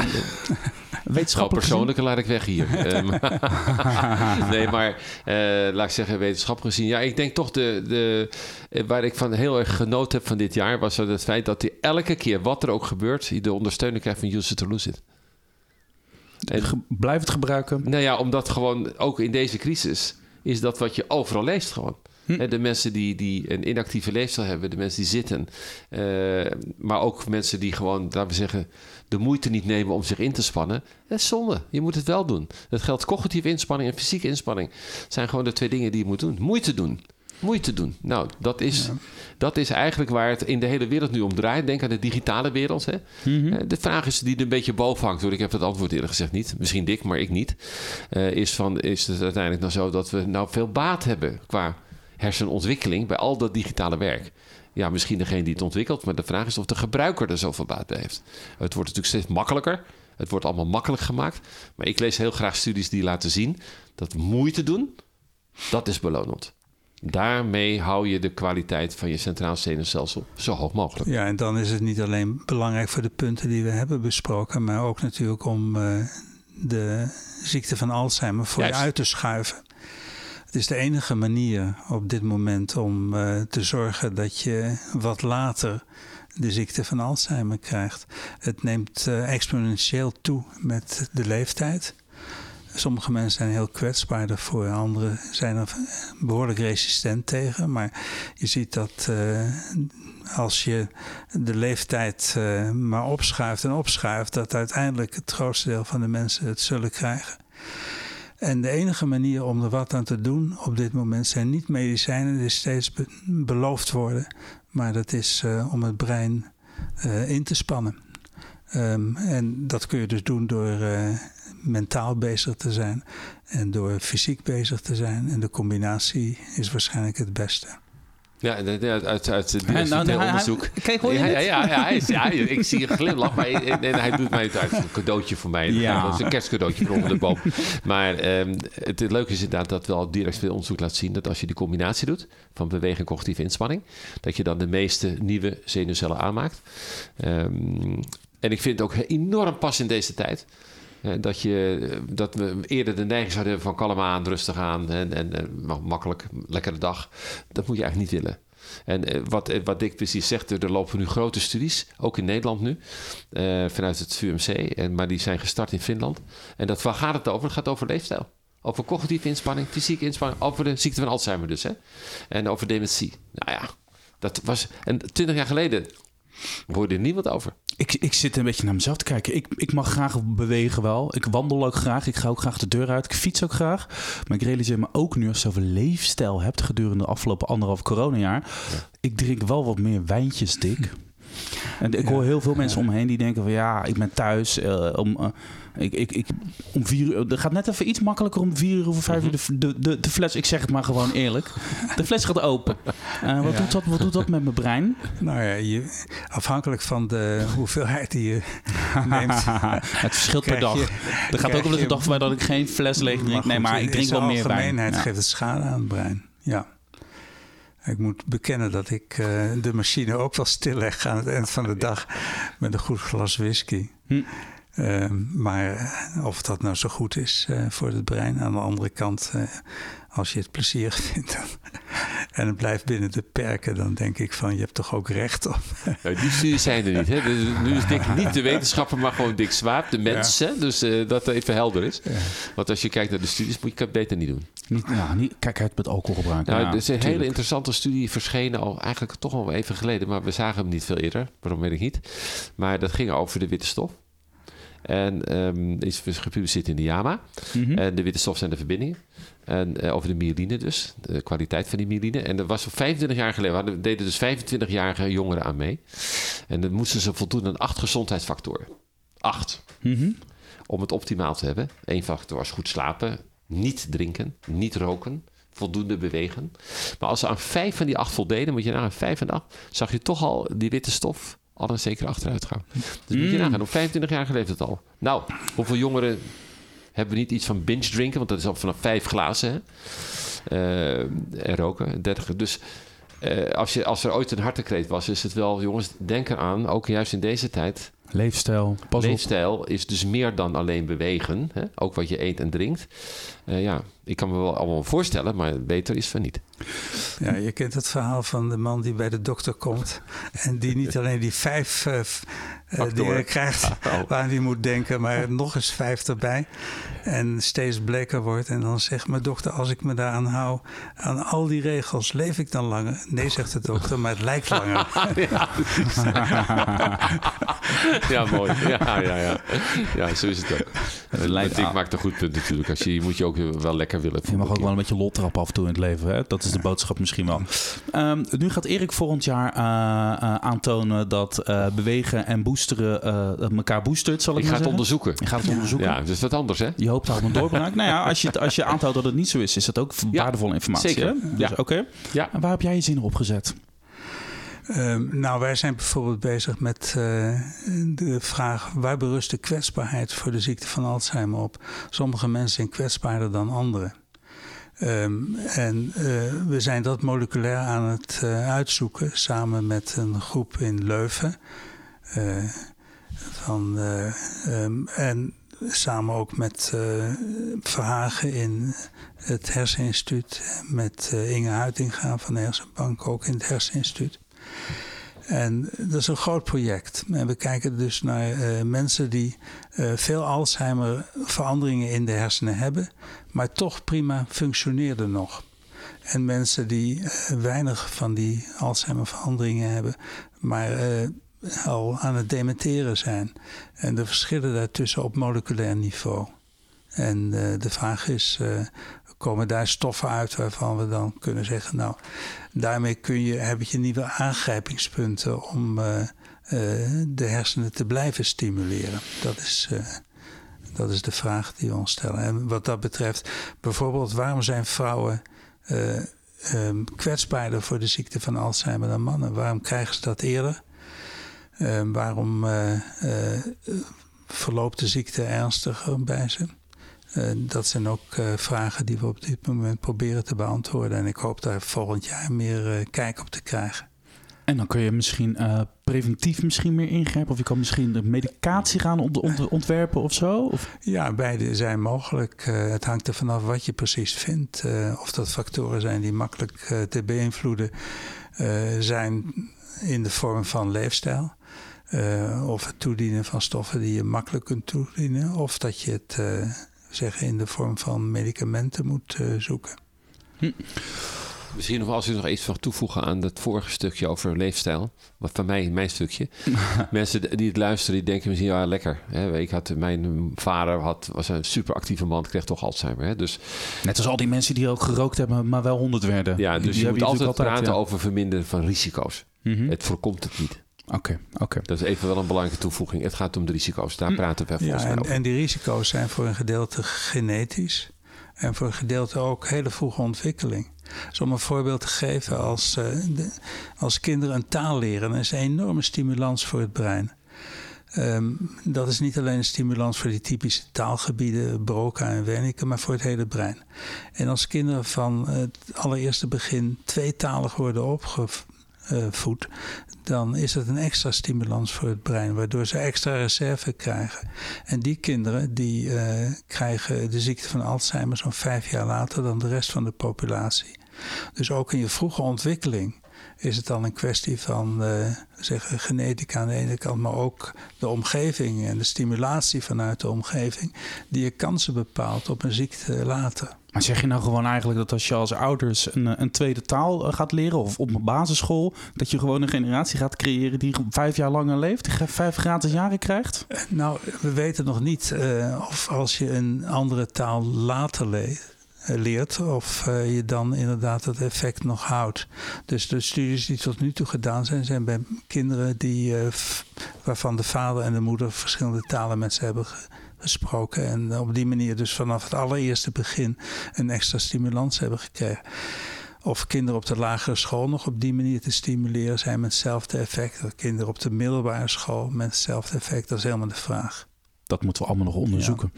Wetenschappelijk nou, persoonlijke laat ik weg hier. *laughs* Ehm, *laughs* nee, maar uh, laat ik zeggen, wetenschappelijk gezien. Ja, ik denk toch de, de, waar ik van heel erg genoten heb van dit jaar... was het feit dat hij elke keer, wat er ook gebeurt... de ondersteuning krijgt van Justus Terloezit. En, Blijf het gebruiken. Nou ja, omdat gewoon ook in deze crisis... is dat wat je overal leest gewoon. Hm. De mensen die, die een inactieve leefstijl hebben, de mensen die zitten. Uh, maar ook mensen die gewoon, laten we zeggen, de moeite niet nemen om zich in te spannen. Dat is zonde. Je moet het wel doen. Dat geldt cognitieve inspanning en fysieke inspanning. zijn gewoon de twee dingen die je moet doen. Moeite doen. Moeite doen. Nou, dat is, ja. dat is eigenlijk waar het in de hele wereld nu om draait. Denk aan de digitale wereld. Hè. Mm -hmm. De vraag is die er een beetje boven hangt. Hoor. Ik heb het antwoord eerlijk gezegd niet. Misschien dik, maar ik niet. Uh, is, van, is het uiteindelijk nou zo dat we nou veel baat hebben qua hersenontwikkeling bij al dat digitale werk. Ja, misschien degene die het ontwikkelt, maar de vraag is of de gebruiker er zoveel baat bij heeft. Het wordt natuurlijk steeds makkelijker. Het wordt allemaal makkelijk gemaakt. Maar ik lees heel graag studies die laten zien dat moeite doen, dat is belonend. Daarmee hou je de kwaliteit van je centraal zenuwstelsel zo hoog mogelijk. Ja, en dan is het niet alleen belangrijk voor de punten die we hebben besproken, maar ook natuurlijk om uh, de ziekte van Alzheimer voor Juist. je uit te schuiven. Het is de enige manier op dit moment om uh, te zorgen dat je wat later de ziekte van Alzheimer krijgt. Het neemt uh, exponentieel toe met de leeftijd. Sommige mensen zijn heel kwetsbaar daarvoor, anderen zijn er behoorlijk resistent tegen. Maar je ziet dat uh, als je de leeftijd maar opschuift en opschuift, dat uiteindelijk het grootste deel van de mensen het zullen krijgen. En de enige manier om er wat aan te doen op dit moment zijn niet medicijnen die steeds be beloofd worden, maar dat is uh, om het brein uh, in te spannen. Um, en dat kun je dus doen door uh, mentaal bezig te zijn en door fysiek bezig te zijn. En de combinatie is waarschijnlijk het beste. Ja, uit, uit, uit het nou, nou, onderzoek. Kijk, hoor je ja, ja, ja, ja, hij is, ja, ik zie een glimlach, maar en, en hij doet mij uit een cadeautje voor mij. Ja. Dat is een kerstcadeautje voor onder de boom. Maar um, het, het, leuke is inderdaad dat wel direct veel onderzoek laat zien dat als je die combinatie doet van beweging en cognitieve inspanning, dat je dan de meeste nieuwe zenuwcellen aanmaakt. Um, en ik vind het ook enorm pas in deze tijd. Dat, je, dat we eerder de neiging zouden hebben van kalm aan, rustig aan en, en, makkelijk, lekkere dag. Dat moet je eigenlijk niet willen. En wat, wat Dick precies zegt, er lopen nu grote studies, ook in Nederland nu, uh, vanuit het VUMC, en, maar die zijn gestart in Finland. En dat, waar gaat het over? Het gaat over leefstijl. Over cognitieve inspanning, fysieke inspanning, over de ziekte van Alzheimer dus. Hè? En over dementie. Nou ja, dat was. En twintig jaar geleden hoorde er niemand over. Ik, ik zit een beetje naar mezelf te kijken. Ik, ik mag graag bewegen wel. Ik wandel ook graag. Ik ga ook graag de deur uit. Ik fiets ook graag. Maar ik realiseer me ook nu als je zoveel leefstijl hebt gedurende de afgelopen anderhalf coronajaar. Ja. Ik drink wel wat meer wijntjes, dik. En ik hoor heel veel mensen omheen die denken van ja, ik ben thuis uh, om... Uh, ik, ik, ik, om vier uur, er gaat net even iets makkelijker om vier uur of vijf uur de, de, de, de, fles. Ik zeg het maar gewoon eerlijk. De fles gaat open. Uh, wat, ja. doet dat, wat doet dat met mijn brein? Nou ja, je, afhankelijk van de hoeveelheid die je *laughs* neemt. het verschilt per dag. Er gaat ook wel eens een dag voorbij dat ik geen fles leeg drink. Nee, maar ik drink wel meer wijn. In geeft het schade aan het brein. Ja. Ik moet bekennen dat ik uh, de machine ook wel stilleg aan het eind van de dag met een goed glas whisky. Hm. Uh, maar of dat nou zo goed is uh, voor het brein, aan de andere kant, uh, als je het plezierig *laughs* vindt en het blijft binnen de perken, dan denk ik van je hebt toch ook recht op. Ja, die studies zijn er niet. Hè? Dus nu is Dick niet de wetenschapper, maar gewoon Dick Swaap, de mens. Ja. Dus dat even helder is. Ja. Want als je kijkt naar de studies, moet je het beter niet doen. Niet, ja, niet, kijk uit met alcoholgebruik. Nou, ja, er is een tuurlijk. hele interessante studie verschenen al eigenlijk toch al even geleden, maar we zagen hem niet veel eerder. Waarom weet ik niet. Maar dat ging over de witte stof. En um, is gepubliceerd in de JAMA. Mm -hmm. En de witte stof zijn de verbindingen. En uh, over de myeline dus, de kwaliteit van die myeline. En dat was 25 jaar geleden, we deden dus 25-jarige jongeren aan mee. En dan moesten ze voldoen aan acht gezondheidsfactoren. Acht. Mm -hmm. Om het optimaal te hebben. Eén factor was goed slapen, niet drinken, niet roken, voldoende bewegen. Maar als ze aan vijf van die acht voldeden, moet je naar een vijf en acht, zag je toch al die witte stof al een zekere achteruitgang. Dus moet je nagaan, op 25 jaar geleefd het al. Nou, hoeveel jongeren hebben we niet iets van binge drinken, want dat is al vanaf vijf glazen. Hè? Uh, en roken, 30. Dus uh, als, je, als er ooit een hartekreet was, is het wel, jongens, denk eraan, ook juist in deze tijd. Leefstijl, pas Leefstijl op. is dus meer dan alleen bewegen. Hè? Ook wat je eet en drinkt. Uh, ja, ik kan me wel allemaal voorstellen, maar beter is van niet. Ja, je kent het verhaal van de man die bij de dokter komt. En die niet *laughs* alleen die vijf uh, dingen krijgt *laughs* oh. waar hij moet denken, maar nog eens vijf erbij. En steeds bleker wordt. En dan zegt mijn dokter, als ik me daaraan hou, aan al die regels, leef ik dan langer? Nee, zegt de dokter, maar het lijkt langer. *laughs* ja. *laughs* ja, mooi. Ja, ja, ja. ja, zo is het ook. Het lijkt ik maakt een goed punt natuurlijk. Als je, je moet je ook wel lekker willen. Je mag ook wel een beetje lot trappen af en toe in het leven. Hè? Dat is de boodschap misschien wel. Um, nu gaat Erik volgend jaar uh, uh, aantonen dat uh, bewegen en boosteren elkaar boostert, zal ik, ik maar ga het onderzoeken. Je gaat het onderzoeken. Ja, dat is wat anders hè? Je hoopt al een doorbraak. nou ja, als je, als je *laughs* aanhoudt dat het niet zo is, is dat ook ja, waardevolle informatie. Zeker. Hè? Dus, ja. Oké. Okay. Ja. En waar heb jij je zin op gezet? Um, nou, wij zijn bijvoorbeeld bezig met uh, de vraag waar berust de kwetsbaarheid voor de ziekte van Alzheimer op? Sommige mensen zijn kwetsbaarder dan anderen. Um, en uh, we zijn dat moleculair aan het uh, uitzoeken samen met een groep in Leuven. Van, um, en samen ook met uh, Verhagen in het Herseninstituut. Met Inge Huitinga van de Hersenbank ook in het Herseninstituut. En dat is een groot project. En we kijken dus naar mensen die veel Alzheimer veranderingen in de hersenen hebben, maar toch prima functioneerden nog. En mensen die weinig van die Alzheimer veranderingen hebben, maar al aan het dementeren zijn. En de verschillen daartussen op moleculair niveau. En uh, de vraag is, uh, komen daar stoffen uit waarvan we dan kunnen zeggen... nou, daarmee kun je, heb je nieuwe aangrijpingspunten om uh, de hersenen te blijven stimuleren. Dat is, dat is de vraag die we ons stellen. En wat dat betreft, bijvoorbeeld, waarom zijn vrouwen... Um, kwetsbaarder voor de ziekte van Alzheimer dan mannen? Waarom krijgen ze dat eerder? Ehm, waarom uh, verloopt de ziekte ernstiger bij ze? dat zijn ook vragen die we op dit moment proberen te beantwoorden. En ik hoop daar volgend jaar meer kijk op te krijgen. En dan kun je misschien preventief misschien meer ingrijpen. Of je kan misschien de medicatie gaan *laughs* ontwerpen of zo. Of? Ja, beide zijn mogelijk. het hangt er vanaf wat je precies vindt. of dat factoren zijn die makkelijk te beïnvloeden zijn in de vorm van leefstijl. Uh, of het toedienen van stoffen die je makkelijk kunt toedienen. Of dat je het uh, zeggen in de vorm van medicamenten moet uh, zoeken. Hm. Misschien nog als u nog iets mag toevoegen aan dat vorige stukje over leefstijl. Wat van mij, mijn stukje. *laughs* Mensen die het luisteren, die denken misschien, ja, lekker. Hè? Ik had, mijn vader had, was een super actieve man, kreeg toch Alzheimer. Hè? Dus, Net als al die mensen die ook gerookt hebben, maar wel honderd werden. Ja, dus die je moet altijd, praten over verminderen van risico's. Mm -hmm. Het voorkomt het niet. Oké, oké. Dat is even wel een belangrijke toevoeging. Het gaat om de risico's. Daar hm. praten we volgens ja, en, over. En die risico's zijn voor een gedeelte genetisch. En voor een gedeelte ook hele vroege ontwikkeling. Dus om een voorbeeld te geven, als, uh, de, als kinderen een taal leren, dan is een enorme stimulans voor het brein. Um, dat is niet alleen een stimulans voor die typische taalgebieden, Broca en Wernicke, maar voor het hele brein. En als kinderen van het allereerste begin tweetalig worden opgevoed, voedt, dan is het een extra stimulans voor het brein, waardoor ze extra reserve krijgen. En die kinderen die uh, krijgen de ziekte van Alzheimer zo'n vijf jaar later dan de rest van de populatie. Dus ook in je vroege ontwikkeling is het dan een kwestie van uh, zeggen, genetica aan de ene kant, maar ook de omgeving en de stimulatie vanuit de omgeving, die je kansen bepaalt op een ziekte later. Maar zeg je nou gewoon eigenlijk dat als je als ouders een, een tweede taal eh, gaat leren of op een basisschool, dat je gewoon een generatie gaat creëren die vijf jaar langer leeft, die vijf gratis jaren krijgt? Eh, nou, we weten nog niet of als je een andere taal later leert, of je dan inderdaad het effect nog houdt. Dus de studies die tot nu toe gedaan zijn, zijn bij kinderen die, waarvan de vader en de moeder verschillende talen met ze hebben gesproken. En op die manier dus vanaf het allereerste begin een extra stimulans hebben gekregen. Of kinderen op de lagere school nog op die manier te stimuleren zijn met hetzelfde effect. Of kinderen op de middelbare school met hetzelfde effect. Dat is helemaal de vraag dat moeten we allemaal nog onderzoeken.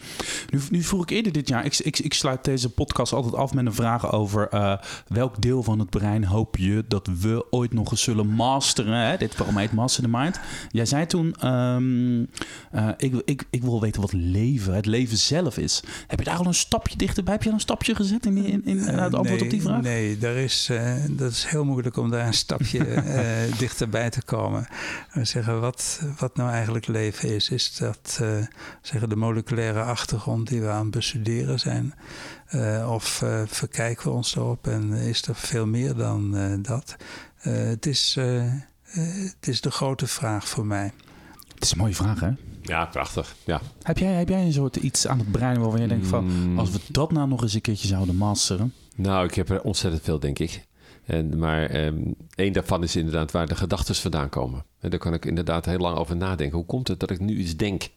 Nu, nu vroeg ik eerder dit jaar, ik, ik, ik sluit deze podcast altijd af met een vraag over uh, welk deel van het brein hoop je dat we ooit nog eens zullen masteren. Hè? Dit programma heet Master the Mind. Jij zei toen, um, uh, ik, ik, ik wil weten wat leven, het leven zelf is. Heb je daar al een stapje dichterbij? Heb je al een stapje gezet in, in, in, het antwoord nee, op die vraag? Nee, daar is, uh, dat is heel moeilijk om daar een stapje *laughs* dichterbij te komen. We zeggen, wat, wat nou eigenlijk leven is, is dat zeggen de moleculaire achtergrond die we aan het bestuderen zijn. Uh, of uh, verkijken we ons erop en is er veel meer dan uh, dat? het, is, het is de grote vraag voor mij. Het is een mooie vraag, hè? Ja, prachtig. Ja. Heb, jij, heb jij een soort iets aan het brein waarvan je denkt van... Mm. als we dat nou nog eens een keertje zouden masteren? Nou, ik heb er ontzettend veel, denk ik. En, maar um, één daarvan is inderdaad waar de gedachten vandaan komen. En daar kan ik inderdaad heel lang over nadenken. Hoe komt het dat ik nu iets denk?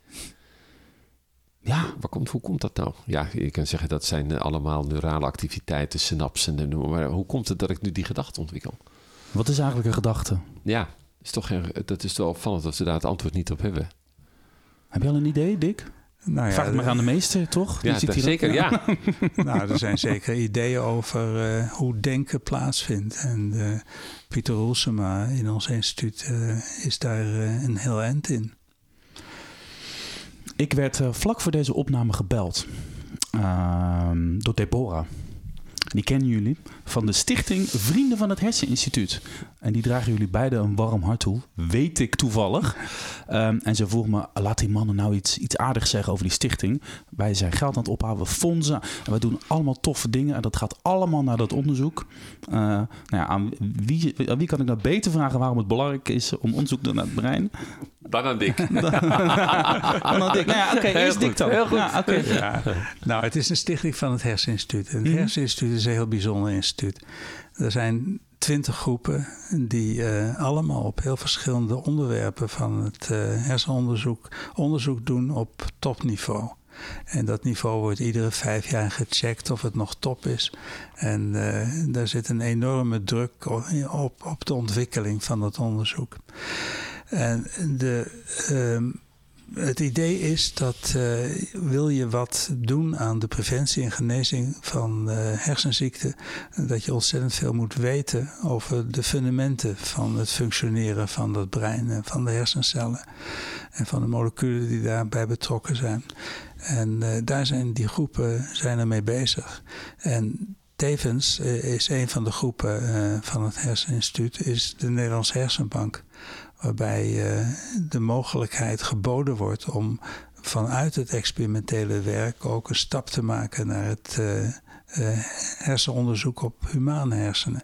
Ja, waar komt, hoe komt dat nou? Ja, je kan zeggen dat zijn eh, allemaal neurale activiteiten, synapsen en noem maar. Hoe komt het dat ik nu die gedachte ontwikkel? Wat is eigenlijk een gedachte? Ja, is toch geen, dat is toch opvallend dat ze daar het antwoord niet op hebben. Heb je al een idee, Dick? Nou ja, Vraag het maar aan de meester, toch? Ja, zeker, ja. *laughs* nou, er zijn zeker ideeën over uh, hoe denken plaatsvindt. En uh, Pieter Roelsema in ons instituut uh, is daar een heel eind in. Ik werd uh, vlak voor deze opname gebeld uh, door Deborah. Die kennen jullie van de stichting Vrienden van het Herseninstituut. En die dragen jullie beiden een warm hart toe, weet ik toevallig. Um, en ze vroeg me, laat die mannen nou iets, iets aardigs zeggen over die stichting. Wij zijn geld aan het ophalen, we fondsen en we doen allemaal toffe dingen. En dat gaat allemaal naar dat onderzoek. Uh, nou ja, aan, wie, aan wie kan ik nou beter vragen waarom het belangrijk is om onderzoek te doen naar het brein? Dan aan Dick. *laughs* dan aan Dick. Nou ja, oké, okay, eerst Dick dan. Heel goed. Ja, okay. ja. Nou, het is een stichting van het Herseninstituut. En het mm. Herseninstituut is een heel bijzonder instituut. Er zijn twintig groepen die uh, allemaal op heel verschillende onderwerpen van het uh, hersenonderzoek onderzoek doen op topniveau. En dat niveau wordt iedere vijf jaar gecheckt of het nog top is. En uh, daar zit een enorme druk op, op de ontwikkeling van dat onderzoek. En de, uh, het idee is dat uh, wil je wat doen aan de preventie en genezing van uh, hersenziekten, dat je ontzettend veel moet weten over de fundamenten van het functioneren van het brein en van de hersencellen en van de moleculen die daarbij betrokken zijn. En uh, daar zijn die groepen zijn ermee bezig. En tevens is een van de groepen van het Herseninstituut is de Nederlandse Hersenbank waarbij uh, de mogelijkheid geboden wordt om vanuit het experimentele werk ook een stap te maken naar het uh, uh, hersenonderzoek op humane hersenen.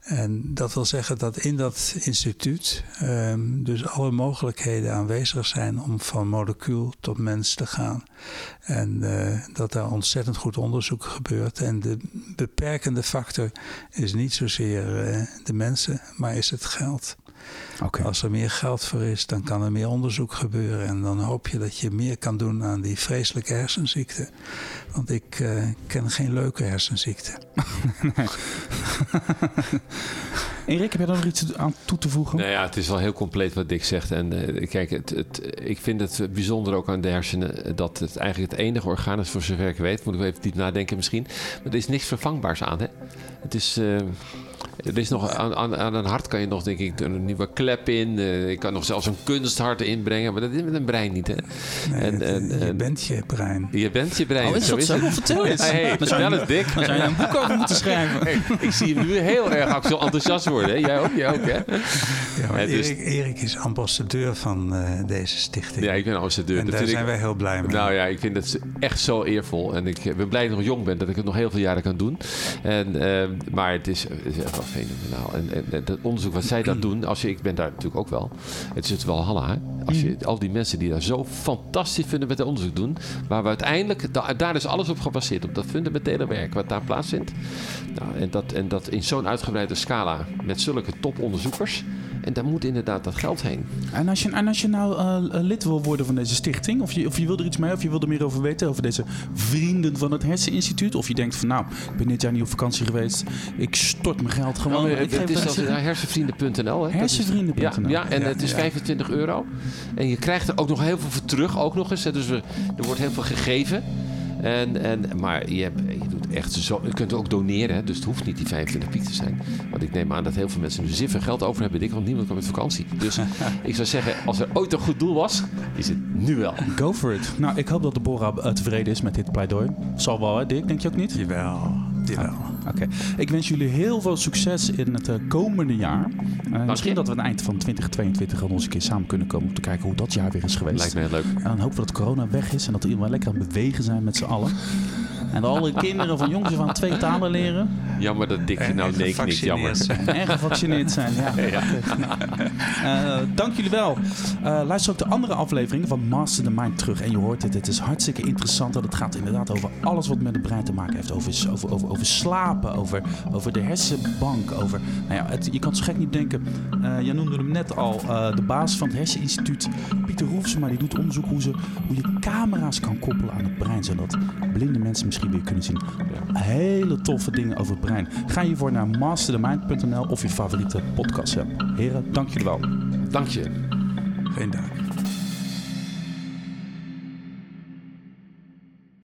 En dat wil zeggen dat in dat instituut um, dus alle mogelijkheden aanwezig zijn om van molecuul tot mens te gaan. En dat daar ontzettend goed onderzoek gebeurt. En de beperkende factor is niet zozeer de mensen, maar is het geld. Okay. Als er meer geld voor is, dan kan er meer onderzoek gebeuren. En dan hoop je dat je meer kan doen aan die vreselijke hersenziekte. Want ik uh, ken geen leuke hersenziekte. *laughs* Erik, heb jij daar nog iets aan toe te voegen? Nou ja, het is wel heel compleet wat Dick zegt. En uh, kijk, het, het, ik vind het bijzonder ook aan de hersenen dat het eigenlijk het enige orgaan is, voor zover ik weet. Moet ik even diep nadenken misschien. Maar er is niks vervangbaars aan. Hè? Het is. Uh, er is nog aan, aan, aan, een hart kan je nog, denk ik, een nieuwe klep in. Uh, je kan nog zelfs een kunsthart inbrengen, maar dat is met een brein niet, hè? Nee, en, en, en, je bent je brein. Je bent je brein. Oh, is dat zo? Vertel eens. Hey, hey, vertel eens, Dick. Daar zou je een boek over moeten *laughs* schrijven. Hey, ik zie hem nu heel erg zo enthousiast worden. Hè? Jij ook, jij ook, hè? Ja, maar dus... Erik, Erik, is ambassadeur van uh, deze stichting. Ja, ik ben ambassadeur. En dat daar zijn ik... wij heel blij mee. Nou ja, ik vind het echt zo eervol. En ik ben blij dat ik nog jong ben, dat ik het nog heel veel jaren kan doen. En, uh, maar het is, het is echt wel fenomenaal. En, en, en het onderzoek wat zij dat doen, als je, ik ben daar natuurlijk ook wel. Het is het wel halla. Als je al die mensen die daar zo fantastisch fundamenteel onderzoek doen, waar we uiteindelijk, daar, daar is alles op gebaseerd, op dat fundamentele werk wat daar plaatsvindt. Nou, en, dat, en dat in zo'n uitgebreide scala met zulke toponderzoekers. En daar moet inderdaad dat geld heen. En als je, en als je nou uh, lid wil worden van deze stichting, of je, of je wil er iets mee, of je wil er meer over weten, over deze vrienden van het Herseninstituut, of je denkt van nou, ik ben dit jaar niet op vakantie geweest, ik stort mijn geld gewoon. Nou, ik het is hersenvrienden.nl. Hersenvrienden.nl. Ja, ja, en ja, het is ja. 25 euro. En je krijgt er ook nog heel veel voor terug, ook nog eens. Hè. Dus we, er wordt heel veel gegeven. En, en, maar je, hebt, echt zo. Je kunt ook doneren, hè, dus het hoeft niet die 25 piek te zijn. Want ik neem aan dat heel veel mensen nu zin veel geld over hebben. Ik, want niemand kan met vakantie. Dus *laughs* ik zou zeggen, als er ooit een goed doel was, is het nu wel. Go for it. Nou, ik hoop dat de Bora uh, tevreden is met dit pleidooi. Zal wel, hè, Dick? Denk je ook niet? Jawel. Jawel. Oké. Okay. Ik wens jullie heel veel succes in het uh, komende jaar. Uh, misschien dat we aan het eind van 2022 al eens een keer samen kunnen komen om te kijken hoe dat jaar weer is geweest. Lijkt me heel leuk. En dan hopen we dat corona weg is en dat we iedereen lekker aan het bewegen zijn met z'n allen. En dat alle kinderen van jongens van twee talen leren. Jammer dat Dick nou nee niet jammer. Zijn. En gevaccineerd zijn, ja. *laughs* ja. Uh, dank jullie wel. Uh, luister ook de andere afleveringen van Master the Mind terug. En je hoort het, het is hartstikke interessant. En het gaat inderdaad over alles wat met het brein te maken heeft. Over, over, over, over slapen, over, over de hersenbank. Over, nou ja, het, je kan het zo gek niet denken. Uh, jij noemde hem net al. de baas van het Herseninstituut, Pieter Roefsema, die doet onderzoek hoe, ze, hoe je camera's kan koppelen aan het brein. Zodat blinde mensen misschien weer kunnen zien. Hele toffe dingen over het brein. Ga hiervoor naar masterthemind.nl of je favoriete podcast app. Heren, dank jullie wel. Dank je. Geen dank.